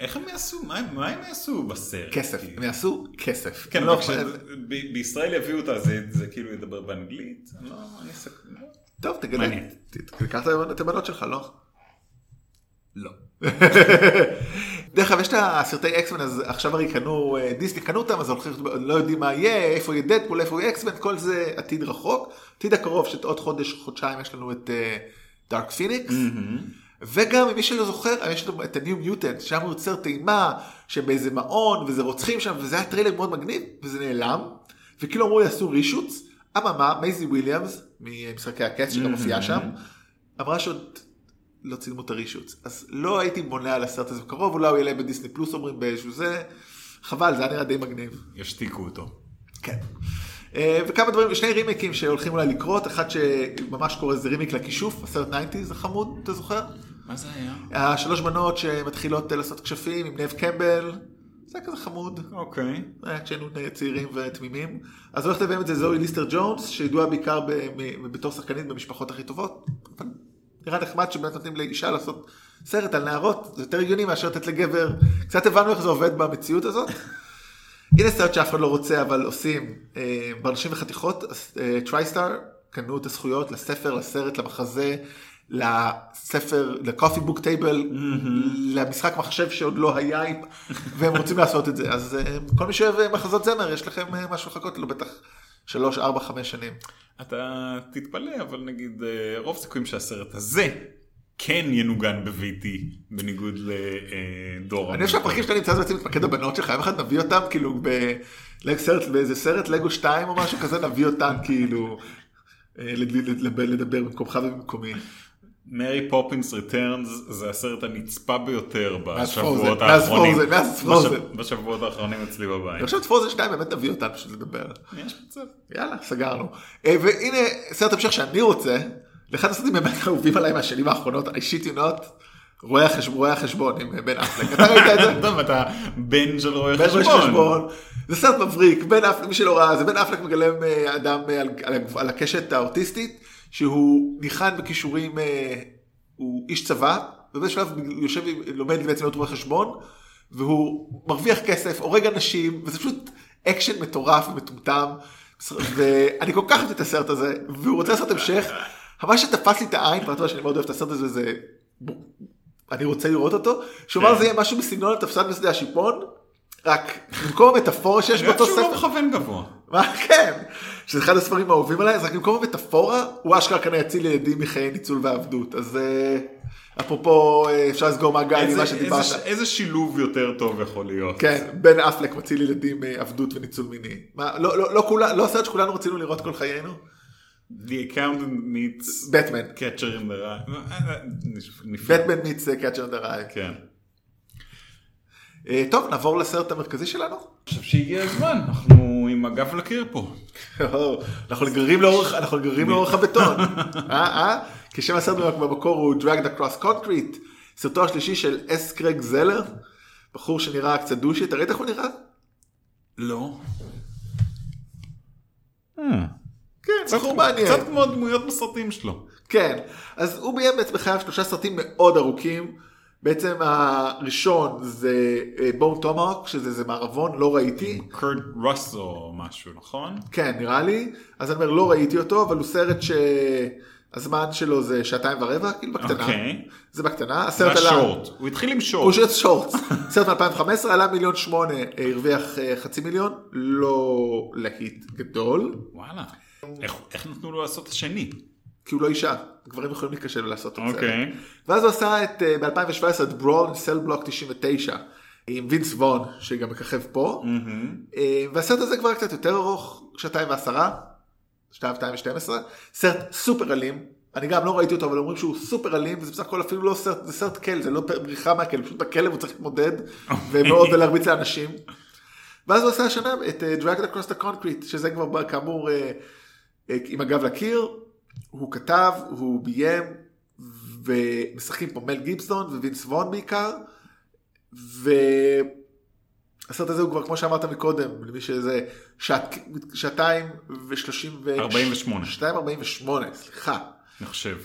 איך הם יעשו? מה הם- מה הם יעשו בסרט? כסף, כאילו? הם יעשו כסף. כן, לא, אבל כשב- בישראל יביאו אותה, זה זה כאילו ידבר באנגלית? לא, אני. לא. טוב, תגלה. מעניין. ת- תיקח את הבנות שלך, לא? לא. דרך אגב, יש את הסרטי אקסמן, אז עכשיו הרי קנו, אה, דיסני קנו אותם, אז הולכים, לא יודעים מה יהיה, איפה יהיה דדפול, איפה יהיה אקסמן, כל זה עתיד רחוק. עתיד הקרוב, שעוד חודש, חודשיים יש לנו את Dark Phoenix. וגם, מי שלא זוכר, יש לנו את ה-New Mutant, שהוא סרט אימה, שבאיזה מעון, וזה רוצחים שם, וזה היה טריילר מאוד מגניב, וזה נעלם. וכאילו אמרו יעשו רישוץ, אממה, מייזי וויליאמס, ממשחקי הקץ, שגם מופיעה שם, אמרה שעוד לא צילמו את הרישוץ. אז לא הייתי מונע על הסרט הזה בקרוב, אולי הוא יעלה בדיסני פלוס אומרים באיזשהו זה. חבל, זה היה נראה די מגניב. ישתיקו אותו. כן. אה, וכמה דברים, שני רימיקים שהולכים אולי לקרות, אחד שממש קורה זה רימיק לכישוף, הסרט 90 זה חמוד, אתה זוכר? מה זה היה? השלוש בנות שמתחילות אה, לעשות כשפים עם נב קמבל, זה היה כזה חמוד, אוקיי. אה, כשהיינו צעירים ותמימים. אז הולכת לביים את זה זוהי ליסטר ג'ונס, שידועה בעיקר ב- בתור שחקנית במשפחות הכי טובות. אבל נראה נחמד שבאמת נותנים לאישה לעשות סרט על נערות, זה יותר הגיוני מאשר לתת לגבר. קצת הבנו איך זה עובד במציאות הזאת. הנה סרט שאף אחד לא רוצה אבל עושים, אה, ברנשים וחתיכות, טרייסטאר קנו את הזכויות לספר, לסרט, למחזה, לספר, ל coffee book table, למשחק מחשב שעוד לא היה, והם רוצים לעשות את זה. אז אה, כל מי שאוהב אה, מחזות זמר, יש לכם אה, משהו לחכות לו בטח שלוש, ארבע, חמש שנים. אתה תתפלא, אבל נגיד, אה, רוב סיכויים שהסרט הזה כן ינוגן בביתי, בניגוד לדור. אני חושב שהפרקים שאתה נמצא בעצם מתמקד בבנות שלך, יום אחד נביא אותם כאילו באיזה סרט לגו 2 או משהו כזה, נביא אותם כאילו אה, לדבר במקומך ובמקומי. מרי פופינס Returns זה הסרט הנצפה ביותר בשבועות Frozen, האחרונים. Frozen, Frozen. בשבועות האחרונים אצלי בבית. אני חושב ש Frozen 2 באמת נביא אותם בשביל לדבר. יש מצב. יאללה, סגרנו. אה, והנה סרט המשך שאני רוצה, לאחד הסרטים באמת אהובים עליי מהשנים האחרונות, I shit you not, רואי החשבון, רואי החשבון עם בן אפלק. אתה ראית את זה? *laughs* טוב, אתה בן של רואה רואי חשבון. זה סרט מבריק, בן אפלק, מי שלא ראה, זה בן אפלק מגלם אה, אדם אה, על הקשת האוטיסטית, שהוא ניחן בכישורים, אה, הוא איש צבא, ובאיזשהו שלב הוא יושב, לומד בעצם להיות רואה חשבון, והוא מרוויח כסף, הורג אנשים, וזה פשוט אקשן מטורף ומטומטם. ואני כל כך אוהב את הסרט הזה, והוא רוצה לעשות המשך. מה שתפס לי את העין, פרט שאני מאוד אוהב את הסרט הזה, זה... אני רוצה לראות אותו, שהוא אמר כן. זה יהיה משהו בסגנון התפסן בשדה השיפון, רק במקום המטאפורה שיש באותו שהוא לא ספר, מכוון גבוה. מה כן, שזה אחד הספרים האהובים עליי, אז רק במקום המטאפורה, הוא אשכרה כנראה יציל ילדים מחיי ניצול ועבדות, אז אה, אפרופו אה, אפשר לסגור מעגל עם מה שדיברת, איזה- איזה שילוב יותר טוב יכול להיות. כן, בן אפלק מציל ילדים מעבדות וניצול מיני, מה, לא, לא, לא, כולה, לא הסרט שכולנו רצינו לראות כל חיינו? The accountant meets בטמן, catcher in the rye. בטמן מיץ קאצ'ר דראי. כן. אה, טוב, נעבור לסרט המרכזי שלנו. אני חושב שהגיע הזמן, אנחנו עם הגב לקיר פה. אנחנו נגררים לאורך, אנחנו נגררים לאורך הבטון. *laughs* אה, אה? כי שם הסרט במקור הוא Dragged Across Concrete, סרטו השלישי של אס קרייג זאלר, בחור שנראה קצת דושי, אתה ראית איך הוא נראה? לא. כן, בחור מעניין. קצת כמו הדמויות בסרטים שלו. כן, אז הוא ביים בעצם בחייו שלושה סרטים מאוד ארוכים. בעצם הראשון זה Bone Tomahawk, שזה איזה מערבון, לא ראיתי. קורט רוסו או משהו, נכון? כן, נראה לי. אז אני אומר, לא ראיתי אותו, אבל הוא סרט שהזמן שלו זה שעתיים ורבע, כאילו בקטנה. אוקיי. זה בקטנה. זה הסרט עלה... השורט. הוא התחיל עם הוא שורט. שורט. *laughs* סרט מ-2015 עלה מיליון שמונה, אה, הרוויח אה, חצי מיליון, לא להיט גדול, וואלה. איך- איך נתנו לו לעשות את השני? כי הוא לא אישה, גברים יכולים להיכשל ולעשות את זה. אוקיי. ואז הוא עשה את, אה, ב-2017 את ברול סל בלוק 99, עם וינס וון, שגם מככב פה, אה, והסרט הזה כבר קצת יותר ארוך, שעתיים ועשרה, שעתיים ושתיים עשרה, סרט סופר אלים. אני גם לא ראיתי אותו, אבל אומרים שהוא סופר אלים, וזה בסך הכל אפילו לא סרט, זה סרט כלא, זה לא בריחה מהכלא, פשוט בכלא הוא צריך להתמודד, *laughs* ומאוד ולהרביץ לאנשים. ואז הוא עשה השנה את Dragged Across the Concrete, שזה כבר כאמור אה, עם הגב לקיר, הוא כתב, הוא ביים, ומשחקים פה מל גיבסון ווינס וון בעיקר, והסרט הזה הוא כבר, כמו שאמרת מקודם, למי שזה, שעת, שעתיים ושלושים ו... 48. שעתיים ארבעים ושמונה, סליחה. אני חושב.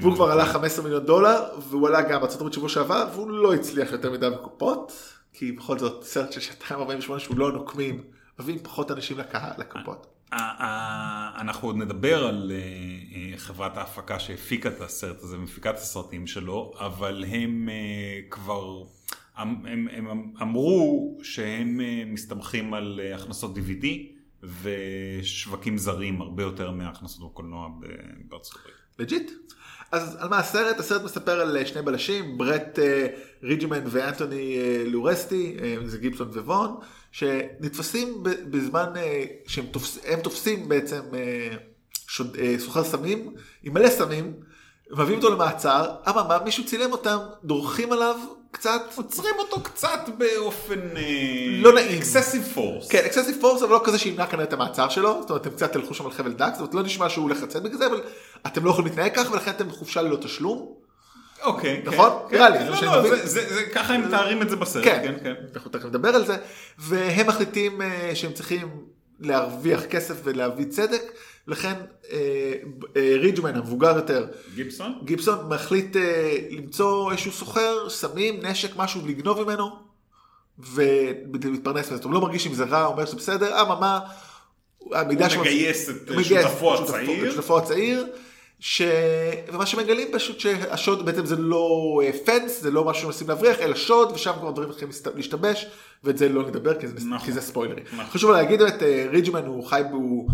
והוא כבר עלה 15 מיליון דולר, והוא עלה גם בארצות הברית שבוע שעבר, והוא לא הצליח יותר מדי בקופות, כי בכל זאת סרט של שעתיים 48 שהוא לא נוקמים, מביאים פחות אנשים לקהל, לקופות. אנחנו עוד נדבר על אה, אה, חברת ההפקה שהפיקה את הסרט הזה, מפיקת הסרטים שלו, אבל הם אה, כבר, הם, הם, הם אמרו שהם מסתמכים על הכנסות DVD ושווקים זרים הרבה יותר מהכנסות בקולנוע בארצות הברית. legit. אז על מה הסרט? הסרט מספר על שני בלשים, ברט רידג'מן ואנטוני אה, לורסטי, זה גיבסון ו-וון, שנתפסים בזמן אה, שהם תופס, הם תופסים בעצם אה, שוד, אה, סוחר סמים, עם מלא סמים, מביאים אותו למעצר, אממה מישהו צילם אותם, דורכים עליו קצת, עוצרים אותו קצת באופן... לא נעים. Excessive force. כן, excessive force אבל לא כזה שימנע כנראה את המעצר שלו, זאת אומרת אתם קצת תלכו שם על חבל דק, זאת אומרת לא נשמע שהוא הולך לצאת בגלל זה, אבל אתם לא יכולים להתנהג ככה ולכן אתם בחופשה ללא תשלום. אוקיי. כן, נכון? כן, נראה לי, כן, זה לא, שאני לא, מבין. זה- זה- זה- ככה הם מתארים את זה בסרט. כן, כן, כן. אנחנו תכף נדבר על זה, והם מחליטים אה, שהם צריכים להרוויח כסף ולהביא צדק, לכן אה, אה, ריג'מן המבוגר יותר, גיבסון? גיבסון מחליט אה, למצוא איזשהו סוחר, סמים, נשק, משהו, לגנוב ממנו, ולהתפרנס מזה. הוא לא מרגיש עם זה רע, אומר שזה בסדר, אממה, המידע הוא שהוא- מגייס את שותפו הצעיר. ש... ומה שמגלים פשוט שהשוד בעצם זה לא אה, פנס, זה לא משהו שמנסים להבריח, אלא שוד, ושם כבר דברים מתחילים להשתבש, ואת זה לא נדבר כי זה, נכון. כי זה ספוילרים. נכון. חשוב להגיד את ריג'מן הוא חי, הוא,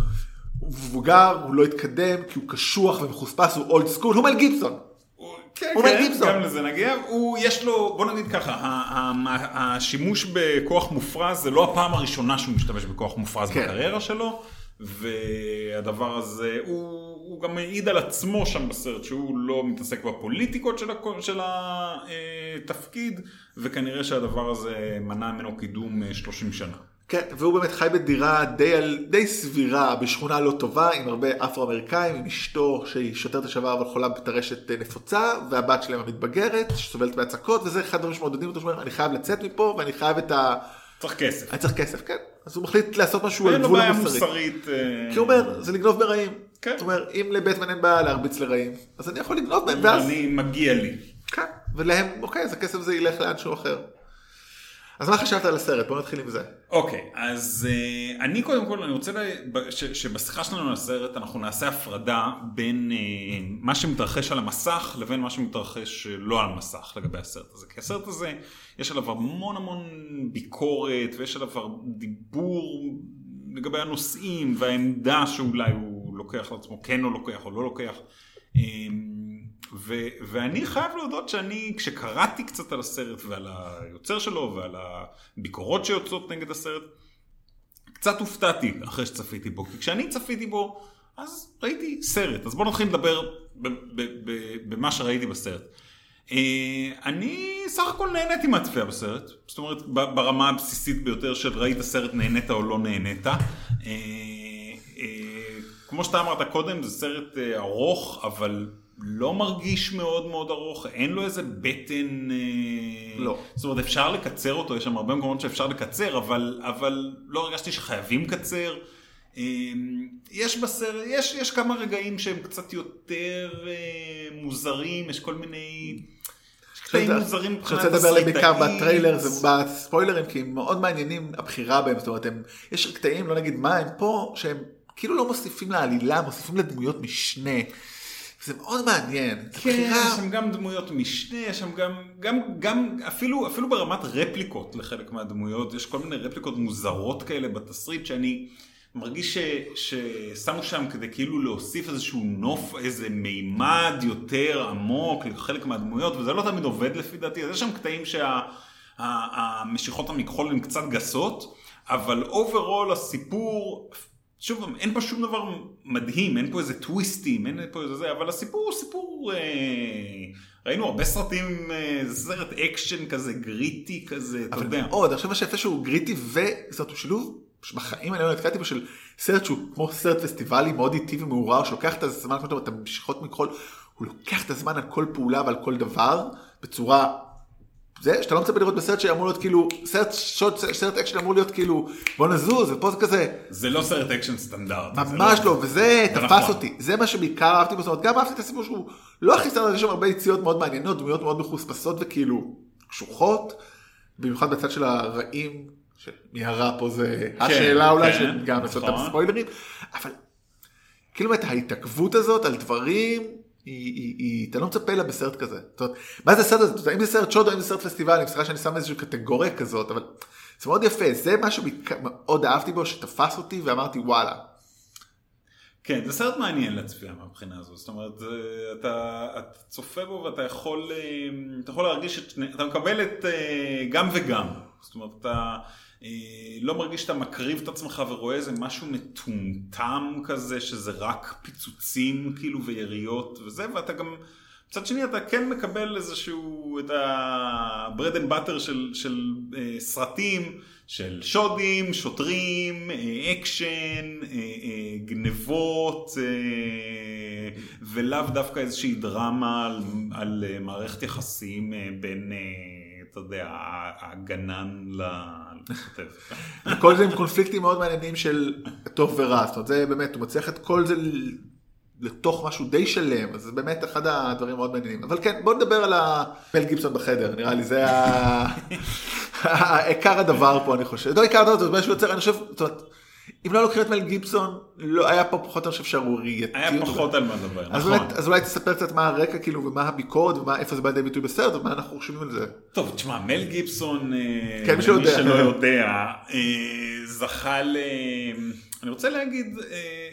מבוגר, הוא לא התקדם, כי הוא קשוח ומחוספס, הוא אולד סקול, הוא מל גיבסון. כן, הוא כן, גיבסון. גם לזה נגיע. הוא, יש לו, בוא נגיד ככה, ה- ה- השימוש בכוח מופרז זה לא הפעם הראשונה שהוא משתמש בכוח מופרז כן. בקריירה שלו, והדבר הזה, הוא, הוא גם מעיד על עצמו שם בסרט, שהוא לא מתעסק בפוליטיקות של, הכ- של התפקיד, וכנראה שהדבר הזה מנע ממנו קידום אה, 30 שנה. כן, והוא באמת חי בדירה די, די סבירה, בשכונה לא טובה, עם הרבה אפרו-אמריקאים, עם אשתו שהיא שוטרת לשעבר אבל חולה בטרשת אה, נפוצה, והבת שלהם המתבגרת, שסובלת מהצקות, וזה אחד הדברים שמעודדים אותו, שאומר, אני חייב לצאת מפה, ואני חייב את ה... צריך כסף. אני צריך כסף, כן. אז הוא מחליט לעשות משהו על אין לו גבול בעיה המוסרי. מוסרית. אה, כי הוא אומר, זה לגנוב ברעים. כן. הוא אומר, אם לבטמן אין בעיה להרביץ לרעים, אז אני יכול לגנוב מהם, ואז... אני מגיע לי. כן, ולהם, אוקיי, אז הכסף הזה ילך לאנשהו אחר. אז מה חשבת על הסרט? בוא נתחיל עם זה. אוקיי, אז uh, אני קודם כל, אני רוצה לה, ש, שבשיחה שלנו על הסרט אנחנו נעשה הפרדה בין uh, מה שמתרחש על המסך לבין מה שמתרחש uh, לא על המסך לגבי הסרט הזה. כי הסרט הזה, יש עליו המון המון ביקורת ויש עליו דיבור לגבי הנושאים והעמדה שאולי הוא לוקח לעצמו, כן או לוקח או לא לוקח. Um, ו- ואני חייב להודות שאני, כשקראתי קצת על הסרט ועל היוצר שלו ועל הביקורות שיוצאות נגד הסרט, קצת הופתעתי אחרי שצפיתי בו, כי כשאני צפיתי בו, אז ראיתי סרט. אז בואו נתחיל לדבר במה שראיתי בסרט. אה, אני סך הכל נהניתי מהצפייה בסרט, זאת אומרת ברמה הבסיסית ביותר של ראית סרט נהנית או לא נהנית. אה, אה, כמו שאתה אמרת קודם, זה סרט ארוך, אבל לא מרגיש מאוד מאוד ארוך, אין לו איזה בטן... אה, לא. זאת אומרת, אפשר לקצר אותו, יש שם הרבה מקומות שאפשר לקצר, אבל, אבל לא הרגשתי שחייבים לקצר. אמ, יש בסרט, יש, יש כמה רגעים שהם קצת יותר אה, מוזרים, יש כל מיני... יש קטעים מוזרים אני מבחינת רוצה לדבר עליהם בעיקר. בטריילר ובספוילרים, כי הם מאוד מעניינים הבחירה בהם, זאת אומרת, הם, יש קטעים, לא נגיד מה, הם פה, שהם כאילו לא מוסיפים לעלילה, מוסיפים לדמויות משנה. זה מאוד מעניין. כן, בחירה... יש שם גם דמויות משנה, יש שם גם, גם, גם אפילו, אפילו ברמת רפליקות לחלק מהדמויות, יש כל מיני רפליקות מוזרות כאלה בתסריט שאני מרגיש ש, ששמו שם כדי כאילו להוסיף איזשהו נופך, איזה מימד יותר עמוק לחלק מהדמויות, וזה לא תמיד עובד לפי דעתי, אז יש שם קטעים שהמשיכות המכחול הן קצת גסות, אבל overall הסיפור, שוב אין פה שום דבר מדהים, אין פה איזה טוויסטים, אין פה איזה זה, אבל הסיפור הוא סיפור, אה, ראינו הרבה סרטים, אה, סרט אקשן כזה gritty כזה, אתה אבל יודע. מאוד, אני חושב מה שיפה שהוא gritty אומרת, הוא שילוב שבחיים אני לא נתקלתי בו של סרט שהוא כמו סרט פסטיבלי מאוד איטי ומעורר שלוקח את הזמן, כמו שאתה אומר, את המשיכות מכחול, הוא לוקח את הזמן על כל פעולה ועל כל דבר בצורה, זה שאתה לא מצפה לראות בסרט שאמור להיות כאילו, סרט, שוט, סרט אקשן אמור להיות כאילו בוא נזוז ופה זה כזה, זה לא סרט אקשן סטנדרטי. זה ממש לא, וזה זה תפס נכון. אותי, זה מה שבעיקר אהבתי בו, זאת אומרת, גם אהבתי את הסיפור שהוא לא הכי סטנדרט, יש שם הרבה יציאות מאוד מעניינות, דמויות מאוד מחוספסות וכאילו קשוחות, במיוחד בצד של הרעים, שמי הרע פה זה השאלה אולי, כן, שגם לעשות את נכון. הספוילרים, אבל כאילו באמת ההתעכבות הזאת על דברים, היא, היא, היא, אתה לא מצפה לה בסרט כזה. זאת אומרת, מה זה הסרט הזה? אתה יודע, אם זה סרט שוד או אם זה סרט פסטיבל, סליחה שאני שם איזושהי קטגוריה כזאת, אבל זה מאוד יפה, זה מה שמאוד אהבתי בו, שתפס אותי ואמרתי וואלה. כן, זה סרט מעניין להצביע מהבחינה הזו, זאת אומרת, אתה, אתה צופה בו ואתה יכול, אה, אתה יכול להרגיש את אתה מקבל את אה, גם וגם, זאת אומרת, אתה לא מרגיש שאתה מקריב את עצמך ורואה איזה משהו מטומטם כזה, שזה רק פיצוצים כאילו ויריות וזה, ואתה גם, מצד שני אתה כן מקבל איזשהו, את ה-bread and butter של, של אה, סרטים, של שודים, שוטרים, אה, אקשן, אה, אה, גנבות, אה, ולאו דווקא איזושהי דרמה על, על אה, מערכת יחסים אה, בין, אה, אתה יודע, הגנן לכותב. וכל זה עם קונפליקטים מאוד מעניינים של טוב ורע, זאת אומרת זה באמת, הוא מצליח את כל זה לתוך משהו די שלם, אז זה באמת אחד הדברים המאוד מעניינים. אבל כן, בוא נדבר על המל גיבסון בחדר, נראה לי זה *laughs* עיקר הדבר פה אני חושב. לא עיקר הדבר, זה משהו יוצר, אני חושב, זאת אומרת, אם לא לוקחים את מל גיבסון, לא היה פה פחות, אני חושב, שערורייתי. היה פחות על מה לדבר, אז, נכון. אז אולי תספר קצת מה הרקע כאילו ומה הביקורת ואיפה זה בא לידי ביטוי בסרט ומה אנחנו חושבים על זה. טוב, תשמע, מל גיבסון, אה, כן, מי שלא יודע. שלא יודע, אה, זכה ל... אני רוצה להגיד, אה,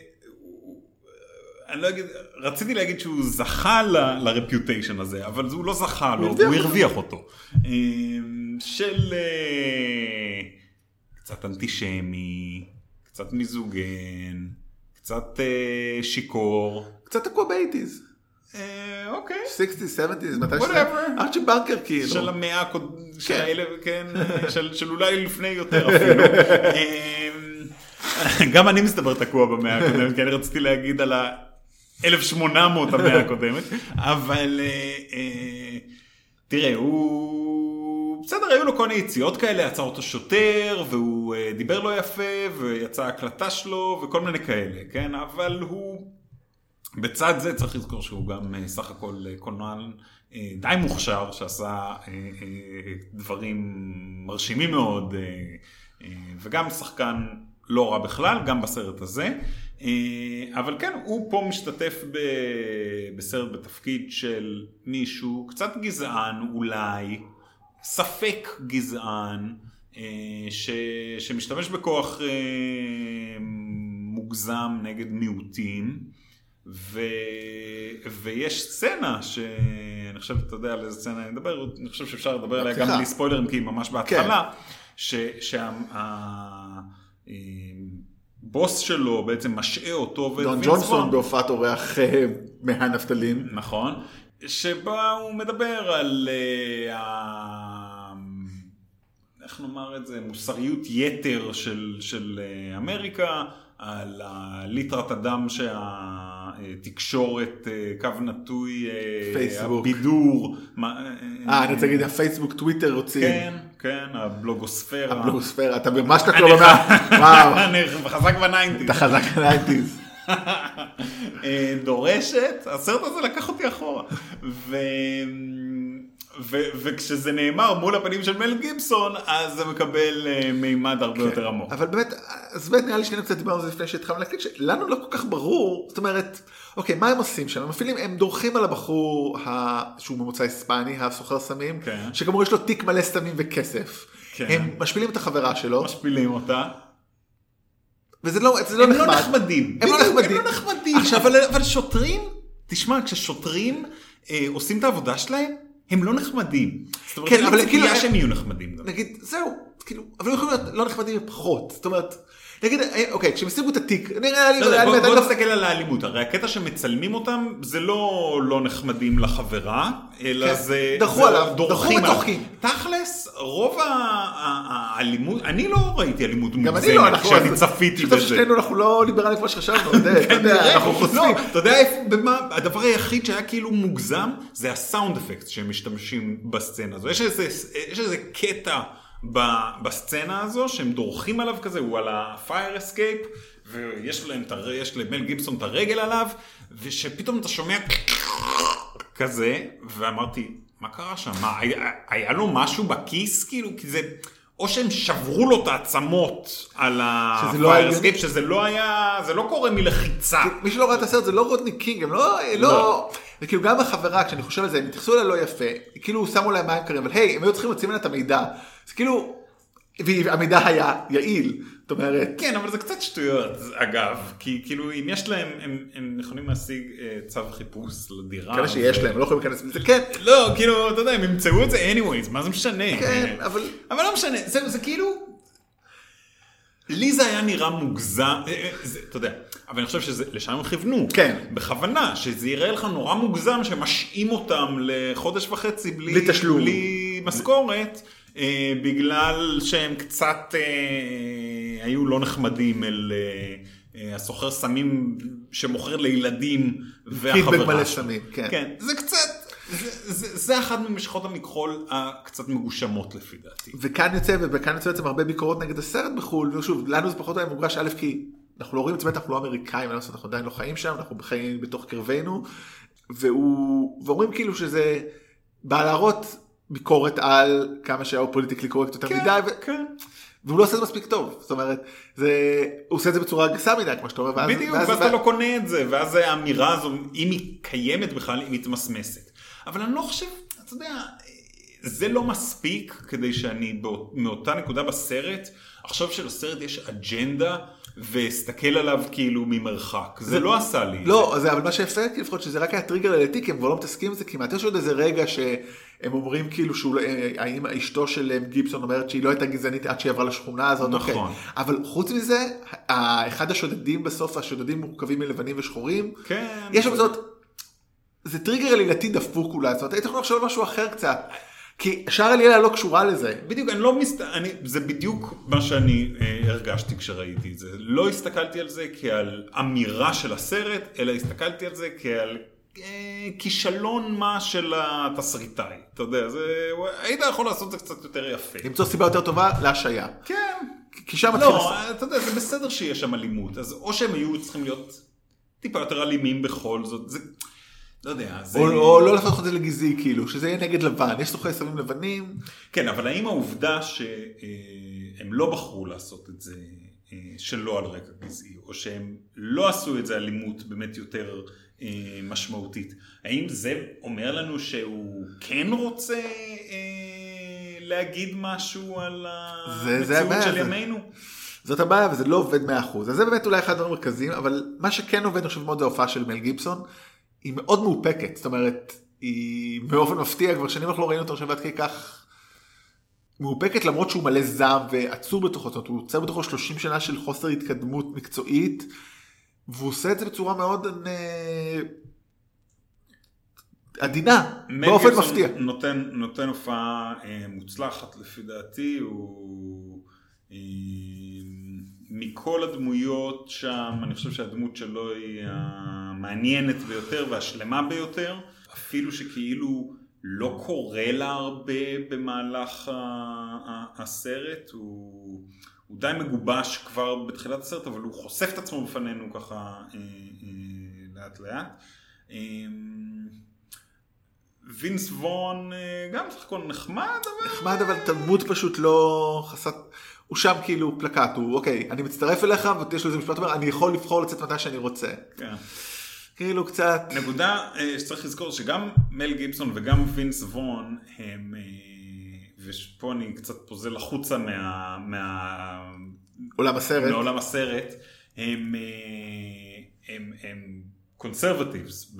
אני לא אגיד, רציתי להגיד שהוא זכה לרפיוטיישן הזה, אבל הוא לא זכה לו, הוא. הרוויח אותו. של קצת אנטישמי, קצת מיזוגן, קצת אה, שיכור. קצת תקוע באייטיז. אה, אוקיי. 60's, 70's, מתי Whatever. ארצ'י בנקר כאילו. של המאה הקודמת, של כן. האלה, כן, *laughs* של, של אולי לפני יותר אפילו. אמ, גם אני מסתבר תקוע במאה הקודמת, כי אני רציתי להגיד על ה-1800 המאה הקודמת, אבל אה, אה, תראה, הוא... בסדר, היו לו כל מיני יציאות כאלה, עצר אותו שוטר, והוא אה, דיבר לא יפה, ויצאה הקלטה שלו, וכל מיני כאלה, כן? אבל הוא... בצד זה צריך לזכור שהוא גם אה, סך הכל אה, קולנוען די מוכשר, שעשה דברים מרשימים מאוד, וגם שחקן לא רע בכלל, גם בסרט הזה. אבל כן, הוא פה משתתף ב- בסרט בתפקיד של מישהו קצת גזען אולי, ספק גזען, אה, ש, שמשתמש בכוח אה, מוגזם נגד מיעוטים. ו... ויש סצנה שאני חושב, אתה יודע על איזה סצנה אני מדבר, אני חושב שאפשר לדבר עליה גם. בלי ספוילרים כי היא ממש בהתחלה, ש... שהבוס שלו בעצם משעה אותו ואת דון ג'ונסון. בהופעת אורח אה, מהנפתלים. נכון, שבה הוא מדבר על אה, ה... איך נאמר את זה, מוסריות יתר של, של אה, אמריקה, על הליטרת הדם שהתקשורת, אה, קו נטוי, אה, פייסבוק. הבידור. אה, אני רוצה להגיד, הפייסבוק, טוויטר רוצים. כן, כן, הבלוגוספירה. הבלוגוספירה, אתה ממש *laughs* תקוע אני במאה. וואו, אני חזק בניינטיז. אתה חזק בניינטיז. *laughs* דורשת, הסרט הזה לקח אותי אחורה. ו... וכשזה נאמר מול הפנים של מל גיבסון, אז זה מקבל אה, מימד הרבה יותר עמוק. אבל באמת, אז באמת נראה לי שנינו קצת דיברנו על זה לפני שהתחלנו להקליט, שלנו לא כל כך ברור, זאת אומרת, אוקיי, מה הם עושים שם? הם מפעילים, הם דורכים על הבחור ה- שהוא ממוצא היספני, הסוחר סמים, כן. שכאמור יש לו תיק מלא סמים וכסף. כן. הם משפילים את החברה שלו, משפילים אותה. וזה לא, זה לא הם נחמד. לא נחמדים. הם לא נחמדים. הם לא נחמדים. עכשיו, אבל, אבל שוטרים, תשמע, כששוטרים אה, עושים את העבודה שלהם, הם לא נחמדים. זאת אומרת, כן, אבל כאילו- ציפייה שהם יהיו נחמדים. גם. נגיד, זהו, כאילו, אבל הם יכולים להיות לא נחמדים פחות. זאת אומרת, נגיד, אה, אוקיי, כשהם השיגו את התיק, נראה לי, בוא, לא- נסתכל על האלימות, הרי הקטע שמצלמים אותם זה לא לא נחמדים לחברה, אלא כן, זה זה עליו, עליו. וצוחקים. תכלס, רוב האלימות, אני לא ראיתי אלימות לא, מוגזמת כשאני צפיתי בזה. ששנינו אנחנו לא ליברלים כמו שחשבנו, אתה *laughs* יודע, כנראה. אנחנו חושפים. לא, אתה יודע במה, הדבר היחיד שהיה כאילו מוגזם, זה הסאונד אפקט שהם משתמשים בסצנה הזו. יש איזה, קטע בסצנה הזו שהם דורכים עליו כזה, הוא על ה-fire escape, ויש להם, יש למל גיבסון את הרגל עליו, ושפתאום אתה שומע כזה, ואמרתי, מה קרה שם? מה, היה, היה לו משהו בכיס כאילו? כי זה... או שהם שברו לו את העצמות על לא ה-fire הגיוני. escape, שזה לא היה, זה לא קורה מלחיצה. מי שלא ראה את הסרט זה לא רודני קינג, הם לא, לא, זה כאילו גם החברה, כשאני חושב על זה, הם התייחסו אליה לא יפה, כאילו שמו להם מים קרים, אבל היי, הם היו צריכים להוציא ממנה את המידע, זה כאילו, והמידע היה יעיל, זאת אומרת, כן, אבל זה קצת שטויות, אגב, כי כאילו אם יש להם, הם, הם יכולים להשיג אה, צו חיפוש לדירה. כאלה שיש ו- להם, לא יכולים להיכנס מזה, כן, לא, כאילו, אתה יודע, הם ימצאו את זה anyways, מה זה משנה? כן, אבל, אבל לא משנה, זה, זה כאילו... לי זה היה נראה מוגזם, אה, אה, זה, אתה יודע, אבל אני חושב שלשם הם כיוונו. כן. בכוונה, שזה יראה לך נורא מוגזם שמשעים אותם לחודש וחצי בלי, בלי תשלום. בלי משכורת, אה, בגלל שהם קצת אה, היו לא נחמדים אל אה, אה, הסוחר סמים שמוכר לילדים והחברה. מלא. סמים, כן. כן, זה קצת, זה, זה, זה אחת ממשכות המכחול הקצת מגושמות לפי דעתי. וכאן יוצא, וכאן יוצא בעצם הרבה ביקורות נגד הסרט בחו"ל, ושוב, לנו זה פחות היה מורגש, א', כי אנחנו לא רואים את זה, אנחנו לא אמריקאים, אנחנו עדיין לא חיים שם, אנחנו חיים בתוך קרבנו, והוא, ואומרים כאילו שזה בא להראות ביקורת על כמה שהיה פוליטיקלי קורקט יותר מדי, ו... כן. והוא לא עושה את זה מספיק טוב, זאת אומרת, זה, הוא עושה את זה בצורה גסה מדי, כמו שאתה אומר, ואז, בדיוק, ואז אתה לא קונה את זה, ואז האמירה הזו, אם היא קיימת בכלל, היא מתמסמסת. אבל אני לא חושב, אתה יודע, זה לא מספיק כדי שאני באות- מאותה נקודה בסרט, עכשיו שלסרט יש אג'נדה ואסתכל עליו כאילו ממרחק. זה לא עשה לי. לא, זה, אבל מה שיפה, לפחות שזה רק היה טריגר כי הם כבר לא מתעסקים עם זה כמעט. יש עוד איזה רגע שהם אומרים כאילו שהוא, לא- אה, האם אשתו של אה, גibson אומרת שהיא לא הייתה גזענית עד שהיא עברה לשכונה הזאת. נכון. אוקיי. אבל חוץ מזה, אחד השודדים בסוף, השודדים מורכבים מלבנים ושחורים. כן. יש שם זאת, זה טריגר עלילתי דפוק אולי, זאת אומרת, הייתי יכול לחשוב על משהו אחר קצת. כי שאר עלילה לא קשורה לזה. בדיוק, אני לא מסת... אני... זה בדיוק מה שאני אה, הרגשתי כשראיתי את זה. לא הסתכלתי על זה כעל אמירה של הסרט, אלא הסתכלתי על זה כעל אה, כישלון מה של התסריטאי. אתה יודע, זה... היית יכול לעשות את זה קצת יותר יפה. למצוא סיבה יותר טובה להשעיה. כן. כי שם. לא, אתה יודע, זה בסדר שיש שם אלימות. אז או שהם היו צריכים להיות טיפה יותר אלימים בכל זאת. זה... לא יודע, זה... או, או לא להפוך את זה לגזעי כאילו, שזה יהיה נגד לבן, יש סוחרי סמים לבנים, כן, אבל האם העובדה שהם לא בחרו לעשות את זה אה, שלא על רקע גזעי, או שהם לא עשו את זה אלימות באמת יותר אה, משמעותית, האם זה אומר לנו שהוא כן רוצה אה, להגיד משהו על המציאות של ימינו? זאת הבעיה וזה לא עובד 100%. אז זה באמת אולי אחד הדברים המרכזיים, אבל מה שכן עובד אני חושב מאוד זה ההופעה של מל גיבסון, היא מאוד מאופקת, זאת אומרת, היא באופן מפתיע, כבר שנים אנחנו לא ראינו עכשיו עד כדי כך מאופקת למרות שהוא מלא זעם ועצור בתוכו, זאת אומרת, הוא יוצר בתוכו 30 שנה של חוסר התקדמות מקצועית, והוא עושה את זה בצורה מאוד אה, עדינה, באופן מפתיע. נותן, נותן הופעה אה, מוצלחת לפי דעתי, הוא אה, מכל הדמויות שם, אני חושב שהדמות שלו היא המעניינת ביותר והשלמה ביותר, אפילו שכאילו לא קורה לה הרבה במהלך הסרט, הוא, הוא די מגובש כבר בתחילת הסרט, אבל הוא חושף את עצמו בפנינו ככה אה, אה, לאט לאט. אה, וינס וון אה, גם סך הכל נחמד, אבל... נחמד אבל תלמוד פשוט לא חסת, הוא שם כאילו פלקט, הוא אוקיי, אני מצטרף אליך ויש לו איזה משפט אומר, אני יכול לבחור לצאת מתי שאני רוצה. כן. כאילו קצת, נקודה אה, שצריך לזכור שגם מל גיבסון וגם וינס וון הם, אה, ופה אני קצת פוזל החוצה מה, מה, עולם הסרט, מעולם הסרט, הם, אה, הם, הם קונסרבטיבס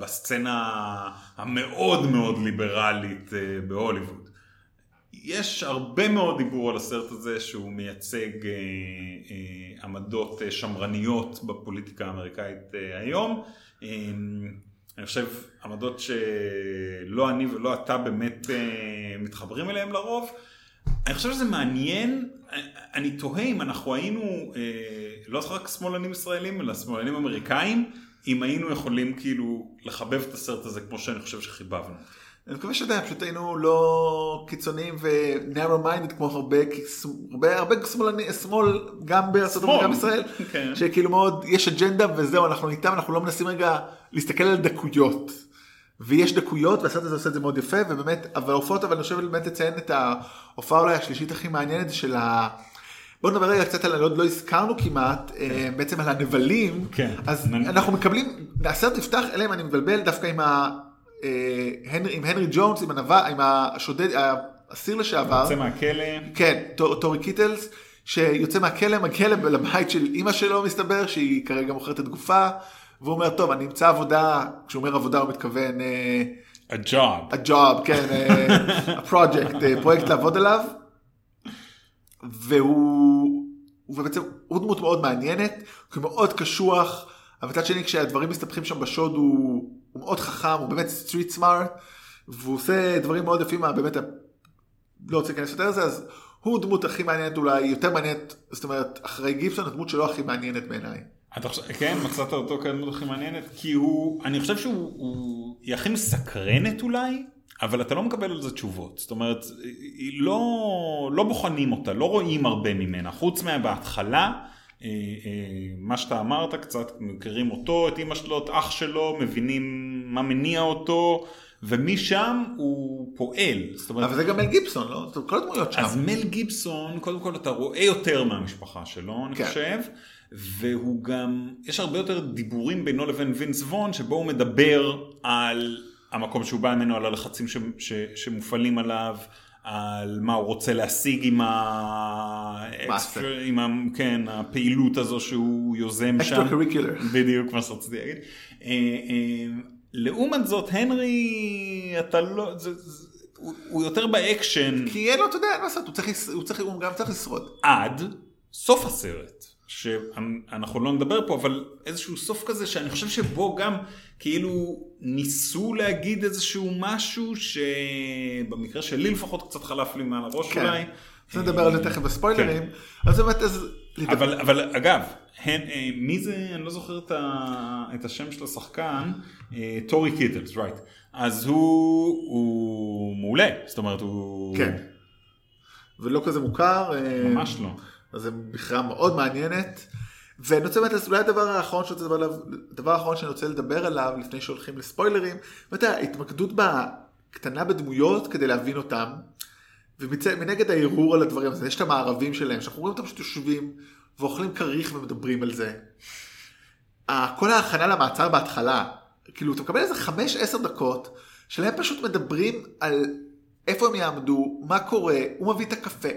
בסצנה המאוד מאוד ליברלית בהוליווד. יש הרבה מאוד דיבור על הסרט הזה שהוא מייצג אה, אה, עמדות אה, שמרניות בפוליטיקה האמריקאית אה, היום. אה, אני חושב עמדות שלא אני ולא אתה באמת אה, מתחברים אליהן לרוב. אני חושב שזה מעניין, אני תוהה אם אנחנו היינו אה, לא רק שמאלנים ישראלים אלא שמאלנים אמריקאים, אם היינו יכולים כאילו לחבב את הסרט הזה כמו שאני חושב שחיבבנו. אני מקווה שאתה יודע, פשוט היינו לא קיצוניים ו-narrow minded כמו הרבה, הרבה, הרבה שמאלני, שמאל גם בארצות הברית וגם בישראל, כן. שכאילו מאוד, יש אג'נדה וזהו, אנחנו איתם, אנחנו לא מנסים רגע להסתכל על דקויות. ויש דקויות והסרט הזה עושה את זה מאוד יפה ובאמת אבל ההופעות אבל אני חושב באמת לציין את ההופעה אולי השלישית הכי מעניינת של ה... בוא נדבר רגע קצת על, עוד לא הזכרנו כמעט, אה, בעצם על הנבלים, כן. אז נ- אנחנו מקבלים, הסרט נפתח, אלא אם אני מבלבל דווקא עם, ה, עם הנרי ג'ונס, עם השודד, האסיר לשעבר, יוצא מהכלא, כן, טור- טורי קיטלס, שיוצא מהכלא, מגיע לבית של אימא שלו מסתבר, שהיא כרגע מוכרת את גופה, והוא אומר, טוב, אני אמצא עבודה, כשהוא אומר עבודה הוא מתכוון, אה, a job. הג'וב, כן, הפרויקט, פרויקט לעבוד עליו. והוא, הוא בעצם, הוא דמות מאוד מעניינת, הוא מאוד קשוח, אבל מצד שני כשהדברים מסתבכים שם בשוד הוא, הוא מאוד חכם, הוא באמת street smart, והוא עושה דברים מאוד יפים, מה- באמת, לא רוצה להיכנס יותר לזה, אז הוא דמות הכי מעניינת אולי, יותר מעניינת, זאת אומרת, אחרי גיבסון, הדמות שלו הכי מעניינת בעיניי. אתה חושב, כן, מצאת אותו כדמות הכי מעניינת, כי הוא, אני חושב שהוא, הוא, היא הכי מסקרנת אולי, אבל אתה לא מקבל על זה תשובות. זאת אומרת, היא לא, לא בוחנים אותה, לא רואים הרבה ממנה, חוץ מהבהתחלה, אה, מה שאתה אמרת קצת, מכירים אותו, את אמא שלו, את אח שלו, מבינים מה מניע אותו, ומשם הוא פועל. זאת אומרת, אבל זה גם מל גיבסון, לא? אומרת, כל הדמויות שם. אז מל גיבסון, קודם כל אתה רואה יותר מהמשפחה שלו, אני כן. חושב, והוא גם, יש הרבה יותר דיבורים בינו לבין וינס וון, שבו הוא מדבר על המקום שהוא בא ממנו, על הלחצים ש, ש, שמופעלים עליו, על מה הוא רוצה להשיג עם, ה... מעשה. עם ה... כן, הפעילות הזו שהוא יוזם שם. Extracurricular. בדיוק מה שרציתי להגיד. אה, אה, לעומת זאת, הנרי, אתה לא... זה, זה, הוא, הוא יותר באקשן כי אין לו, אתה יודע, מה לעשות, הוא צריך הוא צריך- הוא גם צריך לשרוד. עד סוף הסרט. שאנחנו לא נדבר פה, אבל איזשהו סוף כזה שאני חושב שבו גם כאילו ניסו להגיד איזשהו משהו שבמקרה שלי לפחות קצת חלף לי מעל הראש כן. אולי. אז נדבר על זה תכף בספוילרים. אז באמת, אז... אבל, אבל אגב, הן, אה, מי זה, אני לא זוכר את, ה, את השם של השחקן, אה, טורי קיטלס, right. אז הוא, הוא מעולה, זאת אומרת הוא... כן. ולא כזה מוכר. אה, ממש לא. אז זו בחירה מאוד מעניינת. ואני רוצה באמת, אז אולי הדבר האחרון שאני רוצה לדבר הדבר האחרון שאני רוצה לדבר עליו לפני שהולכים לספוילרים, באמת ההתמקדות בקטנה בדמויות כדי להבין אותם, ומנגד הערעור על הדברים הזה, יש את המערבים שלהם, שאנחנו רואים אותם פשוט ואוכלים כריך ומדברים על זה. כל ההכנה למעצר בהתחלה, כאילו אתה מקבל איזה 5-10 דקות, שלהם פשוט מדברים על איפה הם יעמדו, מה קורה, הוא מביא את הקפה.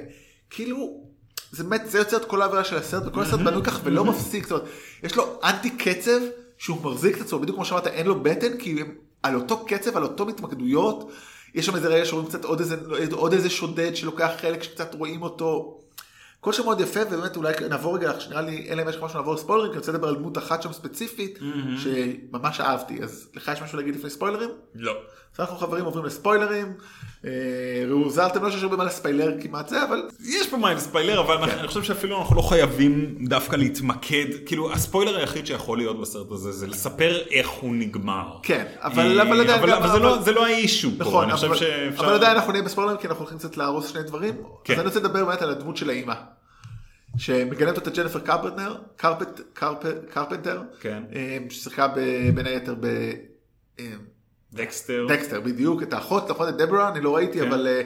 כאילו, זה באמת, זה יוצר את כל העבירה של הסרט, וכל הסרט בנוי כך ולא מפסיק, זאת אומרת, יש לו אנטי קצב, שהוא מחזיק את עצמו, בדיוק כמו שאמרת, אין לו בטן, כי הם על אותו קצב, על אותו התמקדויות, יש שם איזה רגע שרואים קצת עוד איזה, עוד איזה שודד שלוקח חלק שקצת רואים אותו. כל שם מאוד יפה, ובאמת אולי נעבור רגע, נראה לי, אלא אם יש לך משהו לעבור לספוילרים, כי אני רוצה לדבר על דמות אחת שם ספציפית, שממש אהבתי, אז לך יש משהו להגיד לפני ספוילרים? לא. אז אנחנו חברים עוברים לספוילרים, אה, ראו זלתם, לא שיש הרבה מה לספיילר כמעט זה, אבל יש פה מה לספיילר, אבל כן. אני חושב שאפילו אנחנו לא חייבים דווקא להתמקד, כאילו הספוילר היחיד שיכול להיות בסרט הזה זה לספר איך הוא נגמר. כן, אבל- אה, זה לא- זה לא האישו פה, נכון, אני חושב אבל, שאפשר... אבל עדיין אנחנו נהיה בספוילרים, כי אנחנו הולכים קצת להרוס שני דברים, כן. אז אני רוצה לדבר באמת על הדמות של האימא, שמגלמת אותה ג'ניפר קרפנטר, קרפנטר, כן. אה, ששיחקה בין היתר ב... דקסטר, דקסטר בדיוק, את האחות, נכון, את דברה, אני לא ראיתי, כן. אבל... אה,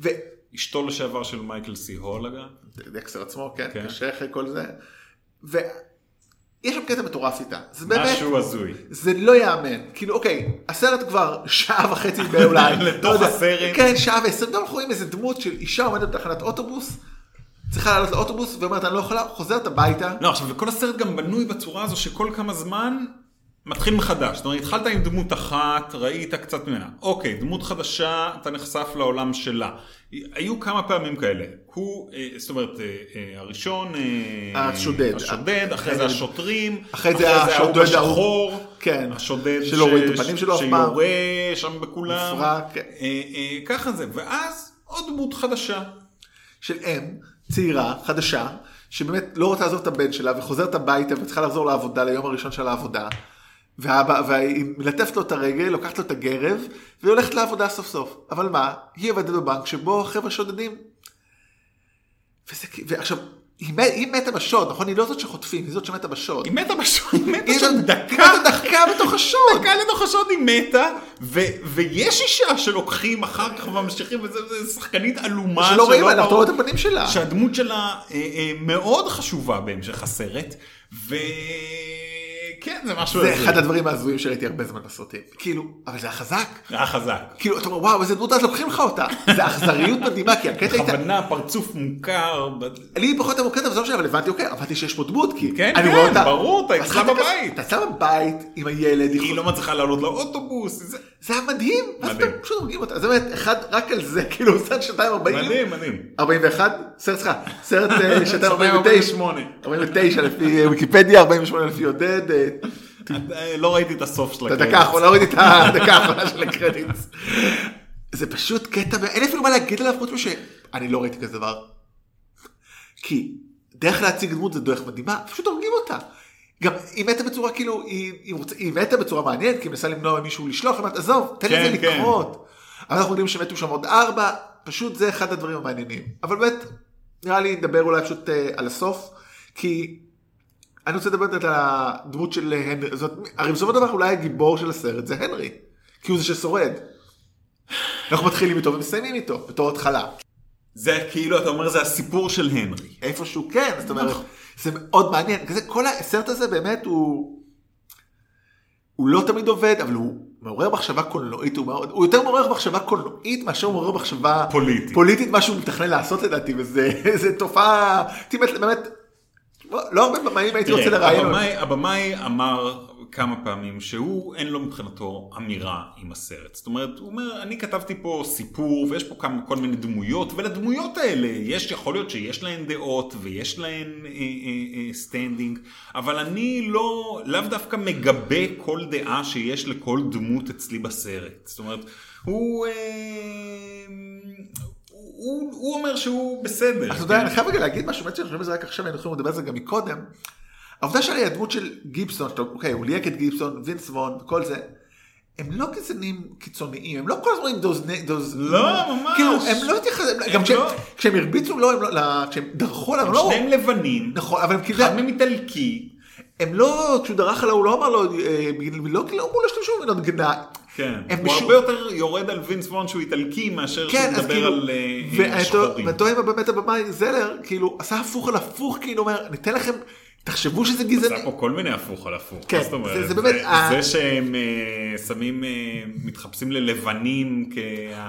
ו... אשתו לשעבר של מייקל סי הול אגב. דקסטר עצמו, כן, כן. קשה אחרי כל זה. ויש שם קטע מטורף איתה. זה באמת, משהו הזוי. זה לא ייאמן. כאילו, אוקיי, הסרט כבר שעה וחצי אולי. *laughs* לתוך לא יודע. הסרט. כן, שעה ועשרים. גם אנחנו רואים איזה דמות של אישה עומדת בתחנת אוטובוס, צריכה לעלות לאוטובוס, ואומרת, אני לא יכולה, חוזרת הביתה. לא, עכשיו, וכל הסרט גם בנוי בצורה הזו שכל כמה זמן מתחיל מחדש. זאת אומרת, התחלת עם דמות אחת, ראית קצת ממנה. אוקיי, דמות חדשה, אתה נחשף לעולם שלה. היו כמה פעמים כאלה. הוא, אה, זאת אומרת, אה, אה, הראשון, השודד. השודד, אחרי זה השוטרים, אחרי זה ההוא. בשחור, כן. השודד שלא רואים את הפנים שלו אף פעם. שיורה שם בכולם. מופרע, כן. ככה זה. ואז עוד דמות חדשה. של אם צעירה, חדשה, שבאמת לא רוצה לעזוב את הבן שלה וחוזרת הביתה וצריכה לחזור לעבודה ליום הראשון של העבודה. והיא מלטפת לו את הרגל, לוקחת לו את הגרב, והיא הולכת לעבודה סוף סוף. אבל מה? היא עובדת בבנק שבו החבר'ה שודדים. וזה, ועכשיו, היא, מ- היא מתה בשוד, נכון? היא לא זאת שחוטפים, היא זאת שמתה בשוד. היא מתה בשוד, היא מתה שם דקה. היא מתה דקה בתוך השוד. דקה לתוך השוד היא מתה, ו- ויש אישה שלוקחים אחר כך וממשיכים, וזה זה שחקנית עלומה שלא רואים ברור- רואה את הפנים שלה. שהדמות שלה אה, אה, מאוד חשובה בהמשך הסרט, וכן, זה משהו זה. אחד הדברים ההזויים שראיתי הרבה זמן בסרטים. כאילו, אבל זה היה חזק. זה היה חזק. כאילו, אתה אומר, וואו, איזה דמות אז לוקחים לך אותה. זה אכזריות מדהימה, כי הקטע הייתה... בכוונה פרצוף מוכר. לי פחות המוקד, אבל זה לא משנה, אבל הבנתי, אוקיי, הבנתי שיש פה דמות, כי כן, אני כן, רואה אותה. ברור, אתה אצלה כזה- בבית. אתה אצלה בבית עם הילד, היא לא מצליחה לעלות לאוטובוס. זה- היה מדהים, ואז. אתם פשוט הורגים אותה. זה באמת, אחד, רק על זה, *laughs* כאילו, סרט שנתיים ארבעים. מדהים, מדהים. 41? סרט, סליחה, סרט אה, *laughs* שנתיים ארבעים 48. ותשע. 49 לפי אה, ויקיפדיה, 48 לפי עודד. אה, לא ראיתי את הסוף של את הקרדיט. הדקה האחרונה, הוריד את הדקה האחרונה של הקרדיטס. זה פשוט קטע, אין אפילו מה להגיד עליו חוץ משאני לא ראיתי כזה דבר. כי דרך להציג דמות זה דרך מדהימה, פשוט הורגים אותה. גם היא מתה בצורה כאילו, היא, היא, רוצה, היא מתה בצורה מעניינת, כי היא מנסה למנוע ממישהו לשלוח, היא אומרת, עזוב, תן כן, לזה כן. לקרות. אבל אנחנו יודעים שמתו שם עוד ארבע, פשוט זה אחד הדברים המעניינים. אבל באמת, נראה לי נדבר אולי פשוט אה, על הסוף, כי אני רוצה לדבר על הדמות של הנרי, זאת, הרי בסופו של דבר אולי הגיבור של הסרט זה הנרי, כי הוא זה ששורד. אנחנו מתחילים איתו ומסיימים איתו, בתור התחלה. זה כאילו, אתה אומר, זה הסיפור של הנרי. איפשהו כן, זאת אומרת, זה מאוד מעניין, כזה, כל הסרט הזה באמת הוא, הוא לא תמיד עובד, אבל הוא מעורר מחשבה קולנועית, הוא, מאוד, הוא יותר מעורר מחשבה קולנועית מאשר הוא מעורר מחשבה פוליטית. פוליטית, מה שהוא מתכנן לעשות לדעתי, וזה זה תופעה, באמת, באמת, לא הרבה במאים הייתי רוצה לראיין. הבמאי אמר כמה פעמים שהוא אין לו מבחינתו אמירה עם הסרט. זאת אומרת, הוא אומר, אני כתבתי פה סיפור ויש פה כמה, כל מיני דמויות, ולדמויות האלה יש, יכול להיות שיש להן דעות ויש להן אה, אה, אה, standing, אבל אני לא, לאו דווקא מגבה כל דעה שיש לכל דמות אצלי בסרט. זאת אומרת, הוא... אה, הוא, הוא אומר שהוא בסדר. אתה יודע, אני חייב רגע להגיד משהו, באמת שאני חושב על זה רק עכשיו, היינו יכולים לדבר על זה גם מקודם. העובדה שלי הדמות של גיבסון, שאתה- אוקיי, הוא ליהק את גיבסון, וינס וון, וכל זה, הם לא גזענים קיצוניים, הם לא כל הזמן עם דוז... לא, ממש. כאילו, הם לא התייחסו, הם גם כשהם- לא. כשהם הרביצו לו, הם לא- כשהם דרכו עליו, הם לא... שניהם לבנים, נכון, אבל הם כאילו... אחד מהם איטלקי. הם לא, כשהוא דרך עליו, הוא לא אמר לו, אה, לא כאילו אמרו לו שתמשו מילות גנאי. כן, הוא הרבה יותר יורד על וינס וון שהוא איטלקי מאשר כן, שהוא מדבר כאילו, על אה, שחורים. טועה באמת הבמאי זלר, כאילו, עשה הפוך על הפוך, כאילו אומר, ניתן לכם, תחשבו שזה גזעני. עשה פה כל מיני הפוך על הפוך. כן, זאת אומרת? זה- זה באמת, ה- זה שהם אה, שמים, אה, מתחפשים ללבנים כ...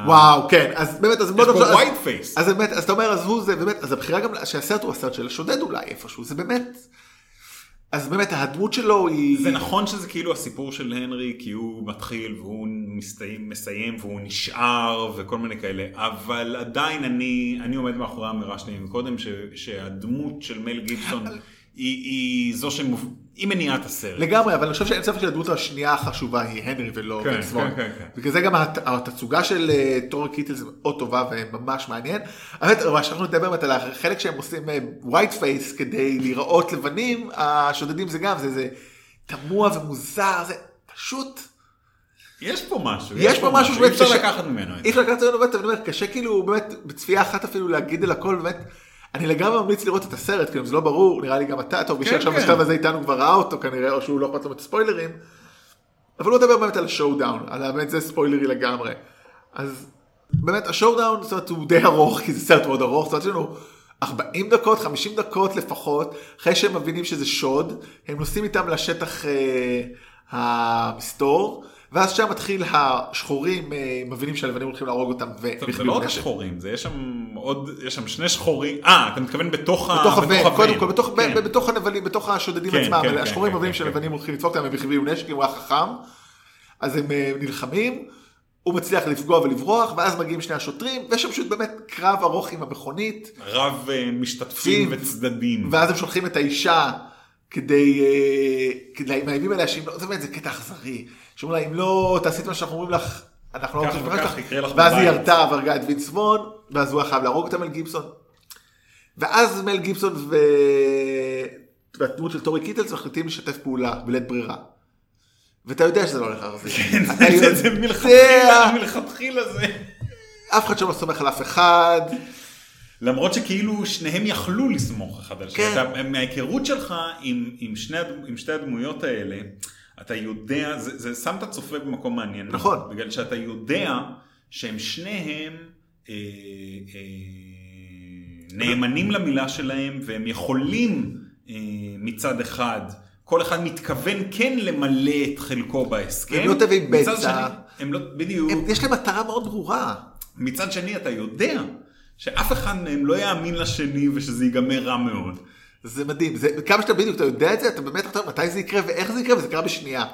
וואו, כן, אז באמת, אז בוא יש פה white face. אז באמת, אז אתה אומר, אז הוא זה, באמת, אז הבחירה גם שהסרט הוא הסרט של השודד אולי איפשהו, זה באמת, אז באמת הדמות שלו היא, זה נכון שזה כאילו הסיפור של הנרי כי הוא מתחיל והוא מסתיים, מסיים והוא נשאר וכל מיני כאלה אבל עדיין אני, אני עומד מאחורי האמירה שלי מקודם ש, שהדמות של מל גיבסון היא, היא זו שהיא מניעת הסרט. לגמרי, אבל אני חושב שאין ספק שהדמות השנייה החשובה היא הנרי ולא כן, וינס וון. כן, כן, כן. בגלל זה גם הת- התצוגה של אה, טורי קיטלס מאוד טובה וממש מעניין. האמת, מה שאנחנו נדבר באמת על החלק שהם עושים white face כדי להיראות לבנים, השודדים זה גם, זה זה תמוה ומוזר, זה פשוט, יש פה משהו, יש פה משהו אי באמת אפשר לקחת ממנו אי זה. אפשר לקחת ממנו באמת, אני אומר, קשה כאילו באמת בצפייה אחת אפילו להגיד על הכל, באמת. אני לגמרי ממליץ לראות את הסרט, כאילו זה לא ברור, נראה לי גם אתה, טוב, מי כן, שעכשיו כן. בשלב הזה איתנו כבר ראה אותו כנראה, או שהוא לא אכפת לו את הספוילרים, אבל הוא מדבר באמת על ה showdown, על באמת זה ספוילרי לגמרי. אז באמת ה showdown, זאת אומרת, הוא די ארוך, כי זה סרט מאוד ארוך, זאת אומרת, יש לנו 40 דקות, 50 דקות לפחות, אחרי שהם מבינים שזה שוד, הם נוסעים איתם לשטח אה, המסתור, ואז שם מתחיל השחורים, אה, מבינים שהלבנים הולכים להרוג אותם, זה לא רק. השחורים, זה יש שם עוד, יש שם שני שחורים, אה, אתה מתכוון בתוך ה... בתוך הוון, קודם. כל, בתוך, כן. ב- בתוך הנבלים, בתוך השודדים כן, עצמם, כן, השחורים מבינים שהלבנים הולכים לדפוק אותם, הם החביאו נשק, הוא היה חכם, אז הם אה, נלחמים, הוא מצליח לפגוע ולברוח, ואז מגיעים שני השוטרים, ויש שם פשוט באמת קרב ארוך עם המכונית, רב אה, משתתפים. וצדדים. ואז הם שולחים את האישה כדי, מאיימים עליה לא, זה באמת, זה קטע אכזרי, שאומרים לה, אם לא תעשי את מה שאנחנו אומרים לך, אנחנו לא רוצים יקרה לך ואז היא. ירתה והרגה את וינס וון, ואז הוא היה חייב להרוג את מל גיבסון. ואז מל גיבסון ו... והדמות של טורי קיטלס מחליטים לשתף פעולה בלית ברירה. ואתה יודע שזה לא הולך להחזיק. כן, זה- מלכתחילה, זה. אף אחד שם לא סומך על אף אחד. למרות שכאילו שניהם יכלו לסמוך אחד על שני. כן. מההיכרות שלך עם שתי הדמויות האלה, אתה יודע, זה, זה שם את הצופה במקום מעניין. נכון. בגלל שאתה יודע שהם שניהם אה, אה, נאמנים למילה שלהם, והם יכולים אה, מצד אחד, כל אחד מתכוון כן למלא את חלקו בהסכם. הם לא מצד בצע. שני, הם לא, בדיוק. הם- יש להם מטרה מאוד ברורה. מצד שני אתה יודע שאף אחד מהם לא יאמין לשני ושזה ייגמר רע מאוד. זה מדהים, זה, כמה שאתה בדיוק, אתה יודע את זה, אתה באמת אומר מתי זה יקרה ואיך זה יקרה, וזה קרה בשנייה.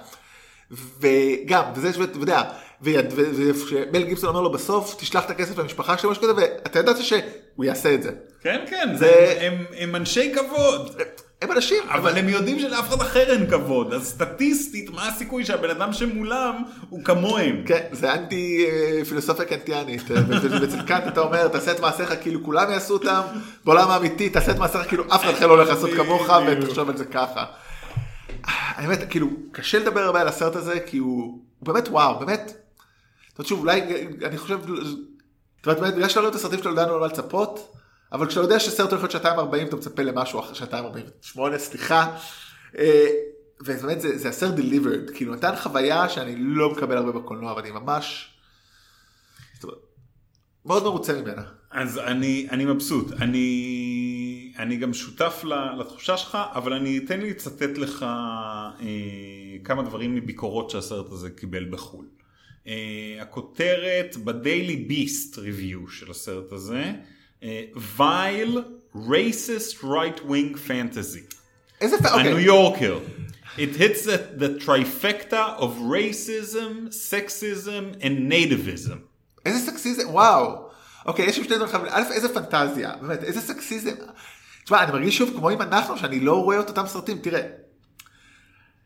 וגם, וזה שאתה יודע, ומל גיבסון אומר לו בסוף, תשלח את הכסף למשפחה שלו, משהו כזה, ואתה ידעת שהוא יעשה את זה. כן, כן, זה- זה... הם, הם אנשי כבוד, הם אנשים, אבל הם יודעים שלאף אחד אחר אין כבוד, אז סטטיסטית, מה הסיכוי שהבן אדם שמולם הוא כמוהם? כן, זה אנטי אה, פילוסופיה קנטיאנית. אה, אצל קאנט אתה אומר, תעשה את מעשיך כאילו כולם יעשו אותם, בעולם האמיתי תעשה את מעשיך כאילו אף אחד אחר לא הולך לעשות כמוך. ותחשוב על זה ככה. האמת, כאילו, קשה לדבר הרבה על הסרט הזה, כי הוא הוא באמת וואו, באמת. זאת אומרת, שוב, אולי, אני חושב, זאת אומרת, בגלל לא יודע את הסרטים שלו, ידענו על מה לצפות, אבל כשאתה יודע שסרט הולך להיות שעתיים ארבעים, אתה מצפה למשהו אחרי שעתיים ארבעים ושמונה, סליחה. אה, ובאמת, זה, זה הסרט delivered, כאילו, נתן חוויה שאני לא מקבל הרבה בקולנוע, אבל אני ממש... מאוד מרוצה ממנה. אז אני, אני מבסוט, אני, אני גם שותף לתחושה שלך, אבל אני אתן לי לצטט לך אה, כמה דברים מביקורות שהסרט הזה קיבל בחו"ל. אה, הכותרת בדיילי ביסט ריוויו של הסרט הזה, וייל racist right wing fantasy. איזה פ... הניו אוקיי. יורקר. It hits the, the trifecta of racism, sexism and nativism. איזה סקסיזם, וואו. אוקיי, יש שם שני דברים. א', איזה פנטזיה, באמת, איזה סקסיזם. תשמע, אני מרגיש שוב כמו עם אנחנו, שאני לא רואה את אותם סרטים. תראה,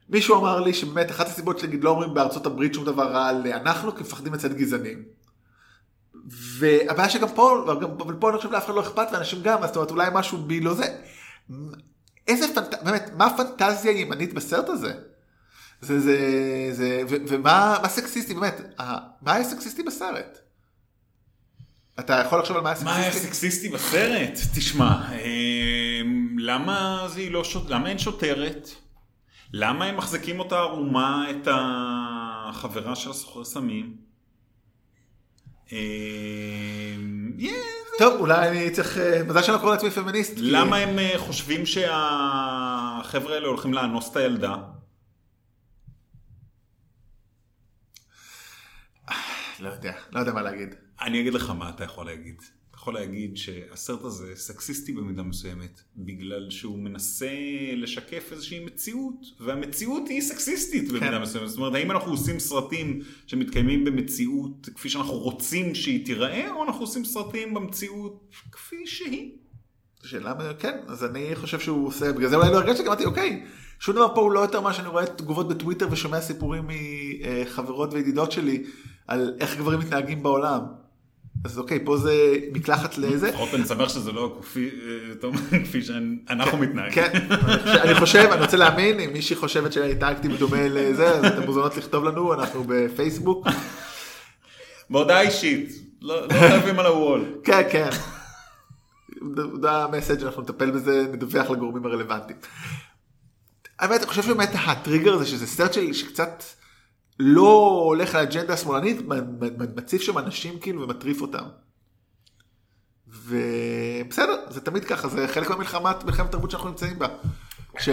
מישהו אמר לי שבאמת אחת הסיבות שנגיד לא אומרים בארצות הברית שום דבר רע על אנחנו, כי מפחדים לצאת גזענים. והבעיה שגם פה, אבל פה אני חושב לאף אחד לא אכפת, ואנשים גם, אז זאת אומרת אולי משהו בי לא זה. איזה פנטזיה, באמת, מה הפנטזיה הימנית בסרט הזה? זה, זה, זה, ו, ומה מה סקסיסטי, באמת, מה היה סקסיסטי בסרט? אתה יכול לחשוב על מה היה מה היה סקסיסטי? סקסיסטי בסרט? תשמע, אמ, למה זה לא שוט... למה אין שוטרת? למה הם מחזיקים אותה ערומה את החברה של הסוחר סמים? אמ, טוב, אולי אני צריך, אה, מזל שאני לא קורא לעצמי פמיניסט. למה הם אה, חושבים שהחבר'ה האלה הולכים לאנוס את הילדה? לא יודע, לא יודע מה להגיד. אני אגיד לך מה אתה יכול להגיד. יכול להגיד שהסרט הזה סקסיסטי במידה מסוימת, בגלל שהוא מנסה לשקף איזושהי מציאות, והמציאות היא סקסיסטית במידה כן. מסוימת. זאת אומרת, האם אנחנו עושים סרטים שמתקיימים במציאות כפי שאנחנו רוצים שהיא תיראה, או אנחנו עושים סרטים במציאות כפי שהיא? שאלה, כן, אז אני חושב שהוא עושה, בגלל זה אולי לא הרגשתי, אמרתי, אוקיי, שום דבר פה הוא לא יותר מה שאני רואה תגובות בטוויטר ושומע סיפורים מחברות וידידות שלי על איך גברים מתנהגים בעולם. אז אוקיי, פה זה מקלחת לזה. לפחות אני שמח שזה לא כפי, אה, *laughs* כפי שאנחנו מתנהגים. כן, אני חושב- אני רוצה להאמין, אם מישהי חושבת שהתנהגתי בדומה לזה, אז אתן מוזמנות לכתוב לנו, אנחנו בפייסבוק. בהודעה אישית, לא לא חייבים על הוול. כן, כן. זה המסאג', אנחנו נטפל בזה, נדווח לגורמים הרלוונטיים. האמת, אני חושב שבאמת הטריגר הזה, שזה סרט שקצת לא הולך לאג'נדה השמאלנית, מציף שם אנשים כאילו ומטריף אותם. ובסדר, זה תמיד ככה, זה חלק מהמלחמה, מלחמת תרבות שאנחנו נמצאים בה. ש...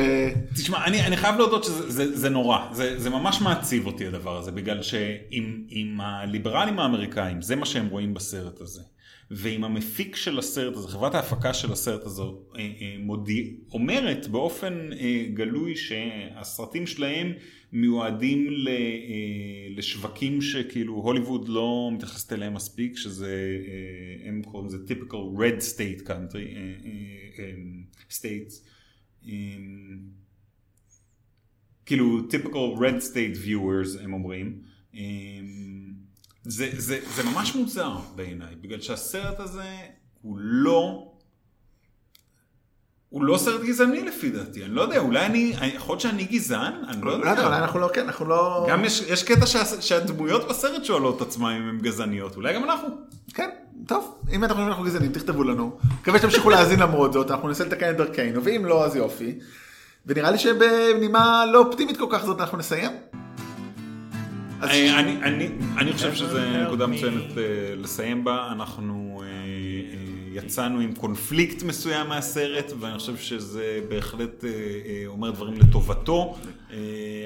תשמע, אני, אני חייב להודות שזה זה, זה נורא, זה, זה ממש מעציב אותי הדבר הזה, בגלל שאם אם הליברלים האמריקאים, זה מה שהם רואים בסרט הזה, ואם המפיק של הסרט הזה, חברת ההפקה של הסרט הזה, אה, אה, מודיע, אומרת באופן אה, גלוי שהסרטים שלהם מיועדים ל, אה, לשווקים שכאילו הוליווד לא מתייחסת אליהם מספיק, שזה, אה, הם קוראים לזה typical red state country, אה, אה, אה, states. כאילו typical red state viewers הם אומרים. זה, זה, זה ממש מוזר בעיניי, בגלל שהסרט הזה הוא לא, הוא לא סרט גזעני לפי דעתי, אני לא יודע, אולי אני, יכול להיות שאני גזען, אני לא לא יודע, יודע. אולי אנחנו לא, כן, אנחנו לא... גם יש, יש קטע שה, שהדמויות בסרט שואלות את עצמם אם הן גזעניות, אולי גם אנחנו. כן, טוב, אם אתם חושבים שאנחנו גזענים, תכתבו לנו. מקווה שתמשיכו להאזין למרות זאת, אנחנו ננסה לתקן את דרכנו, ואם לא, אז יופי. ונראה לי שבנימה לא אופטימית כל כך זאת אנחנו נסיים. אז אה, אני, אני, אני חושב שזו נקודה מצוינת אה, לסיים בה, אנחנו אה, אה, יצאנו עם קונפליקט מסוים מהסרט, ואני חושב שזה בהחלט אה, אה, אומר דברים לטובתו, אה,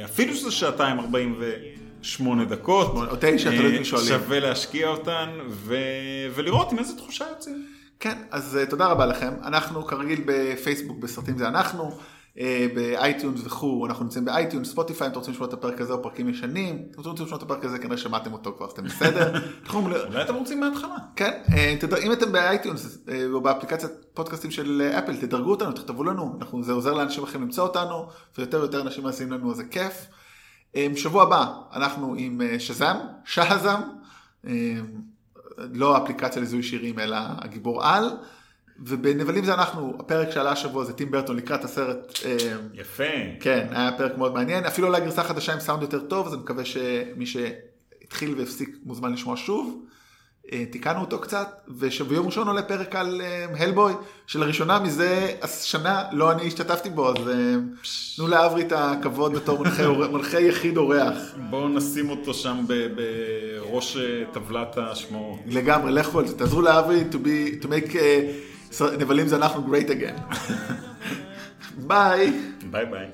אפילו שזה שעתיים 48 דקות, או תשע, תלוי מי שואלים. שווה להשקיע אותן ו, ולראות עם איזה תחושה יוצאים. כן, אז תודה רבה לכם. אנחנו כרגיל בפייסבוק, בסרטים זה אנחנו, ב iTunes וכו', אנחנו נמצאים ב iTunes, Spotify, אם אתם רוצים לשמוע את הפרק הזה או פרקים ישנים, אם אתם רוצים לשמוע את הפרק הזה, כנראה שמעתם אותו כבר, אתם בסדר. *laughs* אולי אתם רוצים מההתחלה. כן, אה, אם אתם ב iTunes אה, או באפליקציית פודקאסטים של אה, אפל, תדרגו אותנו, תכתבו לנו, אנחנו, זה עוזר לאנשים אחרים למצוא אותנו, ויותר ויותר אנשים מאזינים לנו, אז זה כיף. אה, שבוע הבא אנחנו עם אה, שזם, שהזם, אה, לא האפליקציה לזיהוי שירים, אלא הגיבור על. ובנבלים זה אנחנו, הפרק שעלה השבוע זה טים ברטון לקראת הסרט, אה, יפה. כן, היה פרק מאוד מעניין, אפילו אולי גרסה חדשה עם סאונד יותר טוב, אז אני מקווה שמי שהתחיל והפסיק מוזמן לשמוע שוב. אה, תיקנו אותו קצת, וביום ראשון עולה פרק על אה, Hellboy, שלראשונה מזה שנה לא אני השתתפתי בו, אז אה, תנו לאברי את הכבוד בתור מנחה, *laughs* יחיד אורח. בואו נשים אותו שם בראש אה, טבלת השמועות. לגמרי, לכו על זה, תעזרו לאברי to, be, to make uh, נבלים זה אנחנו great again. ביי. ביי ביי.